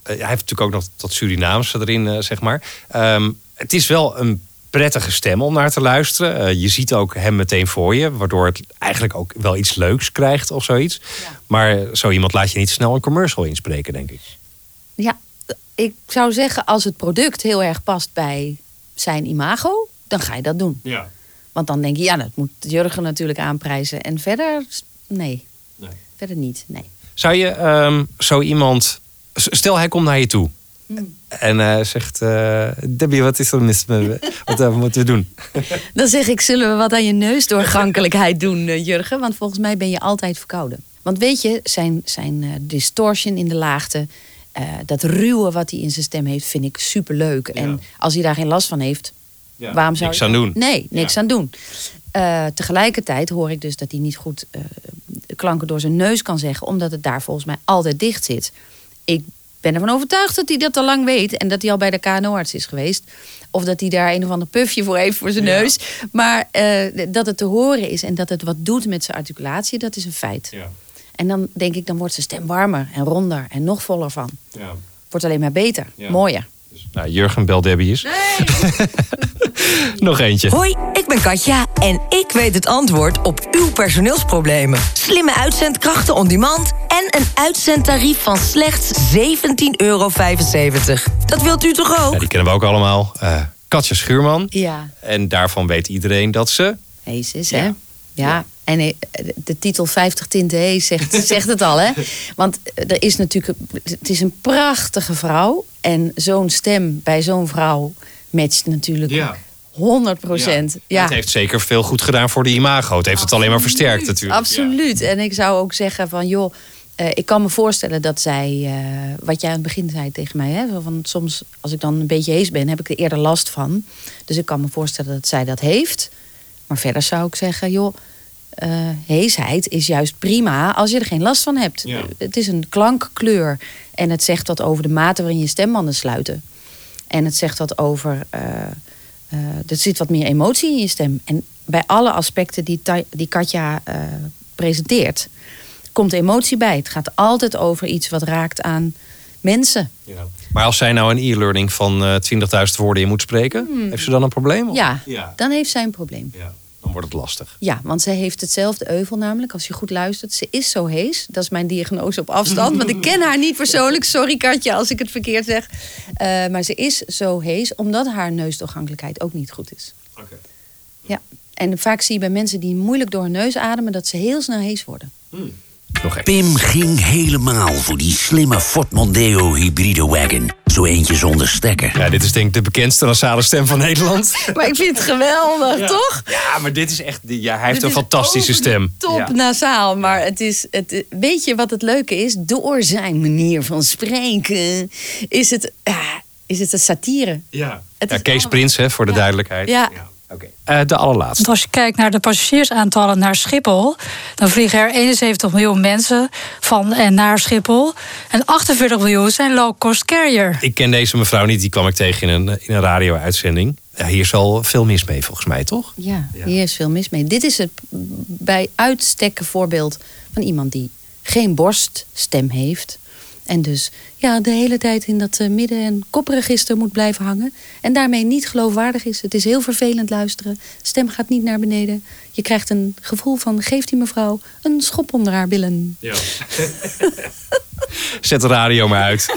Eh, hij heeft natuurlijk ook nog dat Surinaamse erin, eh, zeg maar. Ehm, het is wel een prettige stem om naar te luisteren. Eh, je ziet ook hem meteen voor je, waardoor het eigenlijk ook wel iets leuks krijgt of zoiets. Maar zo iemand laat je niet snel een commercial inspreken, denk ik. Ja, ik zou zeggen als het product heel erg past bij zijn imago, dan ga je dat doen. Ja. Want dan denk je, ja, dat moet Jurgen natuurlijk aanprijzen. En verder, nee. Nee. Verder niet, nee. Zou je ehm, zo iemand. Stel, hij komt naar je toe. En eh, zegt: eh, Debbie, wat is er mis met me? Wat eh, moeten we doen? Dan zeg ik, zullen we wat aan je neusdoorgankelijkheid doen, eh, Jurgen? Want volgens mij ben je altijd verkouden. Want weet je, zijn, zijn distortion in de laagte... eh, dat ruwe wat hij in zijn stem heeft, vind ik superleuk. En als hij daar geen last van heeft, Ja, waarom zou niks je- aan doen. Nee, niks aan doen. Eh, tegelijkertijd hoor ik dus dat hij niet goed eh, klanken door zijn neus kan zeggen... omdat het daar volgens mij altijd dicht zit. Ik ben ervan overtuigd dat hij dat al lang weet... en dat hij al bij de KNO-arts is geweest. Of dat hij daar een of ander pufje voor heeft voor zijn neus. Maar eh, dat het te horen is en dat het wat doet met zijn articulatie... dat is een feit. En dan denk ik, dan wordt zijn stem warmer en ronder en nog voller van. Wordt alleen maar beter, Ja. mooier. Nou, Jurgen, bel Debbie is. Nog eentje. Hoi, ik ben Katja en ik weet het antwoord op uw personeelsproblemen. Slimme uitzendkrachten on demand en een uitzendtarief van slechts 17,75 euro. Dat wilt u toch ook? Ja, die kennen we ook allemaal. Eh, Katja Schuurman. Ja. En daarvan weet iedereen dat ze... Hees is, hè? Ja. En eh, de titel 50 tinten hees zegt, zegt het al, hè? Want er is natuurlijk... Het is een prachtige vrouw. En zo'n stem bij zo'n vrouw matcht natuurlijk... Ja. 100 procent. Ja. Het heeft zeker veel goed gedaan voor de imago. Het heeft het alleen maar versterkt natuurlijk. Absoluut. En ik zou ook zeggen van joh, eh, ik kan me voorstellen dat zij, eh, wat jij aan het begin zei tegen mij, hè, van soms als ik dan een beetje hees ben, heb ik er eerder last van. Dus ik kan me voorstellen dat zij dat heeft. Maar verder zou ik zeggen, joh, eh, heesheid is juist prima als je er geen last van hebt. Ja. Het is een klankkleur en het zegt wat over de mate waarin je stembanden sluiten. En het zegt wat over. eh, eh, er zit wat meer emotie in je stem. En bij alle aspecten die, die Katja eh, presenteert, komt emotie bij. Het gaat altijd over iets wat raakt aan mensen. Maar als zij nou een e-learning van eh 20.000 woorden in moet spreken, Hmm. heeft ze dan een probleem? Of- Ja, Ja. dan heeft zij een probleem. Dan wordt het lastig. Ja, want zij heeft hetzelfde euvel namelijk, als je goed luistert. Ze is zo hees. Dat is mijn diagnose op afstand. want ik ken haar niet persoonlijk. Sorry Katja als ik het verkeerd zeg. Eh, maar ze is zo hees omdat haar neusdoorgankelijkheid ook niet goed is. Ja, en vaak zie je bij mensen die moeilijk door hun neus ademen... dat ze heel snel hees worden. Pim ging helemaal voor die slimme Ford Mondeo hybride wagon. Zo eentje zonder stekker. Ja, dit is denk ik de bekendste nasale stem van Nederland. Maar ik vind het geweldig, Ja. toch? Ja, maar dit is echt... Ja, hij heeft Dit een is fantastische stem. Top Ja. nasaal, maar het is, het, weet je wat het leuke is? Door zijn manier van spreken is het, ah, is het een satire. Ja. Het Ja, Kees Prins, hè, voor de duidelijkheid. Ja. Eh, de allerlaatste. Want als je kijkt naar de passagiersaantallen naar Schiphol, dan vliegen er 71 miljoen mensen van en naar Schiphol. En 48 miljoen zijn low-cost carrier. Ik ken deze mevrouw niet, die kwam ik tegen in een, in een radio-uitzending. Ja, hier is al veel mis mee, volgens mij, toch? Ja, hier is veel mis mee. Dit is het bij uitstek een voorbeeld van iemand die geen borststem heeft. En dus ja, de hele tijd in dat eh, midden- en kopregister moet blijven hangen. En daarmee niet geloofwaardig is. Het is heel vervelend luisteren. Stem gaat niet naar beneden. Je krijgt een gevoel van, geeft die mevrouw een schop onder haar billen. Ja. Zet de radio maar uit.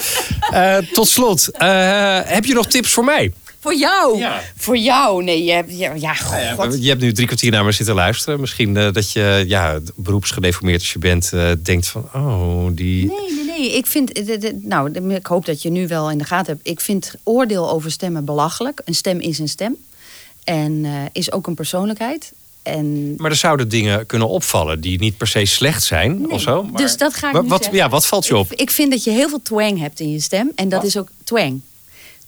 Eh, tot slot, eh, heb je nog tips voor mij? Voor jou? Voor jou? Nee, je hebt, ja, ja, god. Je hebt nu drie kwartier naar me zitten luisteren. Misschien eh, dat je, ja, beroepsgedeformeerd als je bent, eh, denkt van, oh, die... Nee, nee, nee. Ik vind, de- de- nou, ik hoop dat je nu wel in de gaten hebt. Ik vind oordeel over stemmen belachelijk. Een stem is een stem. En eh, is ook een persoonlijkheid. En Maar er zouden dingen kunnen opvallen die niet per se slecht zijn of zo. Maar... dus dat ga ik nu wat, zeggen. Ja, wat valt je op? Ik vind dat je heel veel twang hebt in je stem. En dat is ook twang.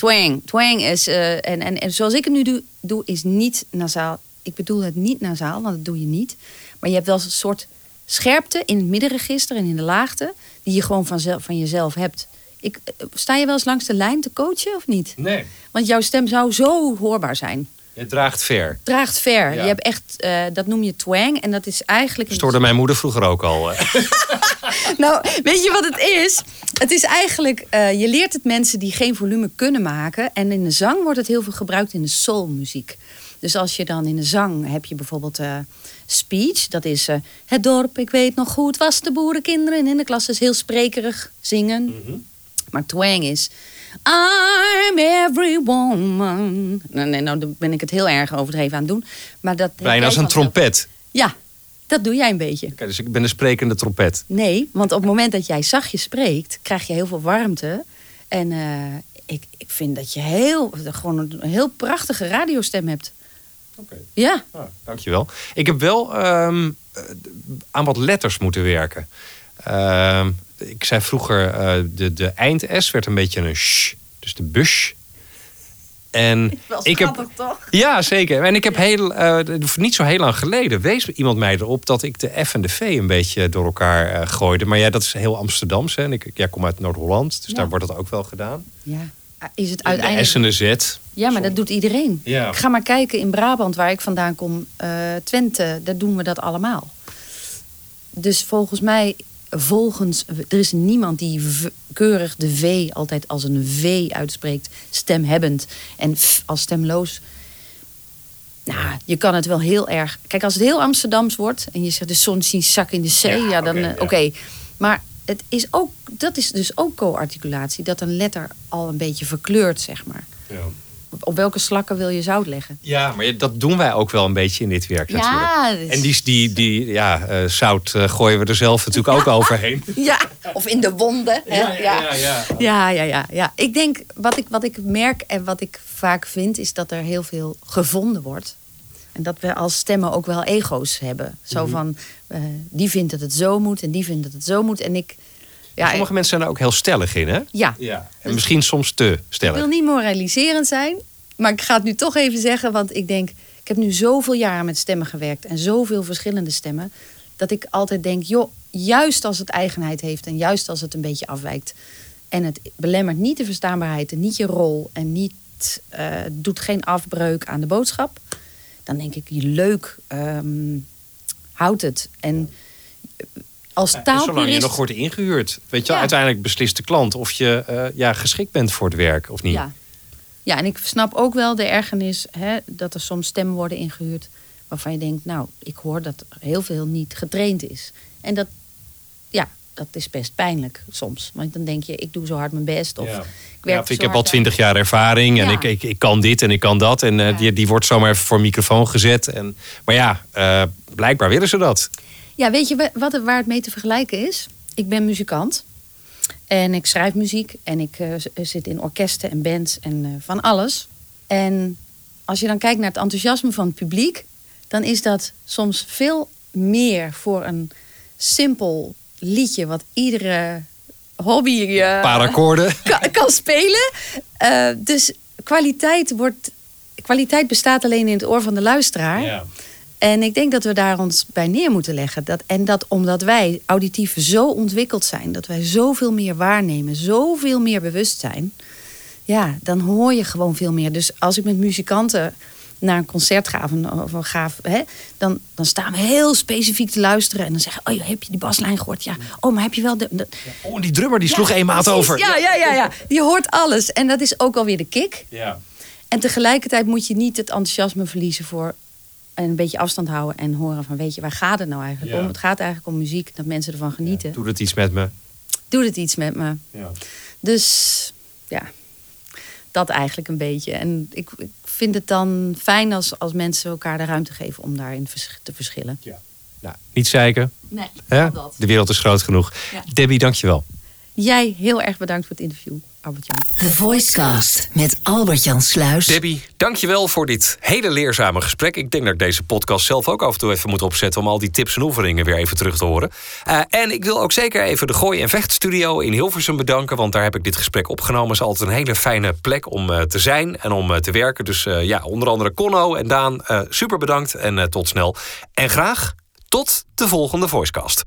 Twang. Twang is... eh, en, en, en zoals ik het nu doe, doe, is niet nasaal. Ik bedoel het niet nasaal, want dat doe je niet. Maar je hebt wel een soort scherpte in het middenregister en in de laagte... die je gewoon vanzelf, van jezelf hebt. Ik, eh, sta je wel eens langs de lijn te coachen of niet? Nee. Want jouw stem zou zo hoorbaar zijn. Je draagt ver. Draagt ver. Ja. Je hebt echt, eh, dat noem je twang. En dat is eigenlijk... Stoorde mijn moeder vroeger ook al. eh. Nou, weet je wat het is? Het is eigenlijk, eh, je leert het mensen die geen volume kunnen maken. En in de zang wordt het heel veel gebruikt in de soulmuziek. Dus als je dan in de zang heb je bijvoorbeeld speech. Dat is het dorp, ik weet nog goed, was de boerenkinderen. En in de klas is heel sprekerig zingen. Maar twang is... I'm every woman. Nee, nee, nou dan ben ik het heel erg overdreven aan het doen. Maar dat Bijna als een trompet. Ja, dat doe jij een beetje. Oké, dus ik ben de sprekende trompet. Nee, want op het moment dat jij zachtjes spreekt, krijg je heel veel warmte. En eh, ik, ik vind dat je heel, gewoon een heel prachtige radiostem hebt. Oké. Ja. Dankjewel. Ik heb wel ehm, eh, aan wat letters moeten werken. Ehm, ik zei vroeger, eh, de, de eind-S werd een beetje een sh. Dus de bush. En ik heb, toch? ja, zeker. En ik heb heel, eh, niet zo heel lang geleden wees iemand mij erop dat ik de F en de V een beetje door elkaar eh, gooide. Maar ja, dat is heel Amsterdams. Hè. En ik ja, kom uit Noord-Holland, dus Ja. daar wordt dat ook wel gedaan. Ja. Is het De uiteindelijk... S en de Z. Ja, maar dat doet iedereen. Ja. Ga maar kijken in Brabant, waar ik vandaan kom, eh, Twente, daar doen we dat allemaal. Dus volgens mij, volgens, er is niemand die keurig de V altijd als een V uitspreekt, stemhebbend. En f als stemloos Nou, je kan het wel heel erg. Kijk, als het heel Amsterdams wordt en je zegt de zon zien zak in de zee, ja, dan eh, oké. Maar het is ook, dat is dus ook co-articulatie, dat een letter al een beetje verkleurt, zeg maar. Ja. Op welke slakken wil je zout leggen? Ja, maar dat doen wij ook wel een beetje in dit werk Ja, natuurlijk. dus- En die, die, die ja, eh, zout eh, gooien we er zelf natuurlijk ook overheen. Ja, of in de wonden. Hè? Ja, ja, ja, ja. ja, ja, ja, ja. Ik denk, wat ik, wat ik merk en wat ik vaak vind, is dat er heel veel gevonden wordt. En dat we als stemmen ook wel ego's hebben. Zo Mhm. van, eh, die vindt dat het zo moet en die vindt dat het zo moet. En ik, ja, Sommige mensen zijn er ook heel stellig in, hè? Ja. En misschien soms te ik stellig. wil niet moraliserend zijn, maar ik ga het nu toch even zeggen. Want ik denk, ik heb nu zoveel jaren met stemmen gewerkt en zoveel verschillende stemmen. Dat ik altijd denk, joh, juist als het eigenheid heeft en juist als het een beetje afwijkt. En het belemmert niet de verstaanbaarheid en niet je rol en niet, eh, doet geen afbreuk aan de boodschap. Dan denk ik, leuk, ehm houd het. En als Ja, en zolang je taalpurist... nog wordt ingehuurd. Weet je, Ja. uiteindelijk beslist de klant of je eh, ja, geschikt bent voor het werk of niet. Ja. ja, en ik snap ook wel de ergernis hè, dat er soms stemmen worden ingehuurd. waarvan je denkt, nou, ik hoor dat er heel veel niet getraind is. En dat, ja, dat is best pijnlijk soms. Want dan denk je, ik doe zo hard mijn best. Of Ja. ik Ja, werk of ik heb al twintig jaar ervaring en Ja. ik, ik, ik kan dit en ik kan dat. En eh, die, die wordt zomaar even voor microfoon gezet. En, maar ja, eh, blijkbaar willen ze dat. Ja, weet je wa- wat, waar het mee te vergelijken is? Ik ben muzikant. En ik schrijf muziek. En ik eh, z- zit in orkesten en bands en eh, van alles. En als je dan kijkt naar het enthousiasme van het publiek... dan is dat soms veel meer voor een simpel liedje... wat iedere hobby eh, Paar akkoorden. kan, kan spelen. Eh, dus kwaliteit, wordt, kwaliteit bestaat alleen in het oor van de luisteraar. En ik denk dat we daar ons bij neer moeten leggen. Dat, en dat omdat wij auditief zo ontwikkeld zijn, dat wij zoveel meer waarnemen, zoveel meer bewust zijn, ja, dan hoor je gewoon veel meer. Dus als ik met muzikanten naar een concert ga, of een, of een gaaf, hè, dan, dan staan we heel specifiek te luisteren. En dan zeggen, oh, heb je die baslijn gehoord? Ja. Oh, maar heb je wel de... de- Oh, die drummer die sloeg Ja, één maat precies. over. Ja, ja, ja, ja. Je hoort alles. En dat is ook alweer de kick. Ja. En tegelijkertijd moet je niet het enthousiasme verliezen voor een beetje afstand houden en horen van weet je, waar gaat het nou eigenlijk Ja. om? Het gaat eigenlijk om muziek, dat mensen ervan genieten. Doet het iets met me? Doe het iets met me. Ja. Dus ja, dat eigenlijk een beetje. En ik, ik vind het dan fijn als, als mensen elkaar de ruimte geven om daarin vers- te verschillen. Nou, niet zeiken. Nee, dat. De wereld is groot genoeg. Ja. Debbie, dankjewel. Jij heel erg bedankt voor het interview, Albert-Jan. The Voicecast met Albert-Jan Sluis. Debbie, dankjewel voor dit hele leerzame gesprek. Ik denk dat ik deze podcast zelf ook af en toe even moet opzetten... om al die tips en oefeningen weer even terug te horen. Eh, en ik wil ook zeker even de Gooi- en Vechtstudio in Hilversum bedanken... want daar heb ik dit gesprek opgenomen. Het is altijd een hele fijne plek om eh, te zijn en om eh, te werken. Dus eh, ja, onder andere Conno en Daan, eh, super bedankt en eh, tot snel. En graag tot de volgende Voicecast.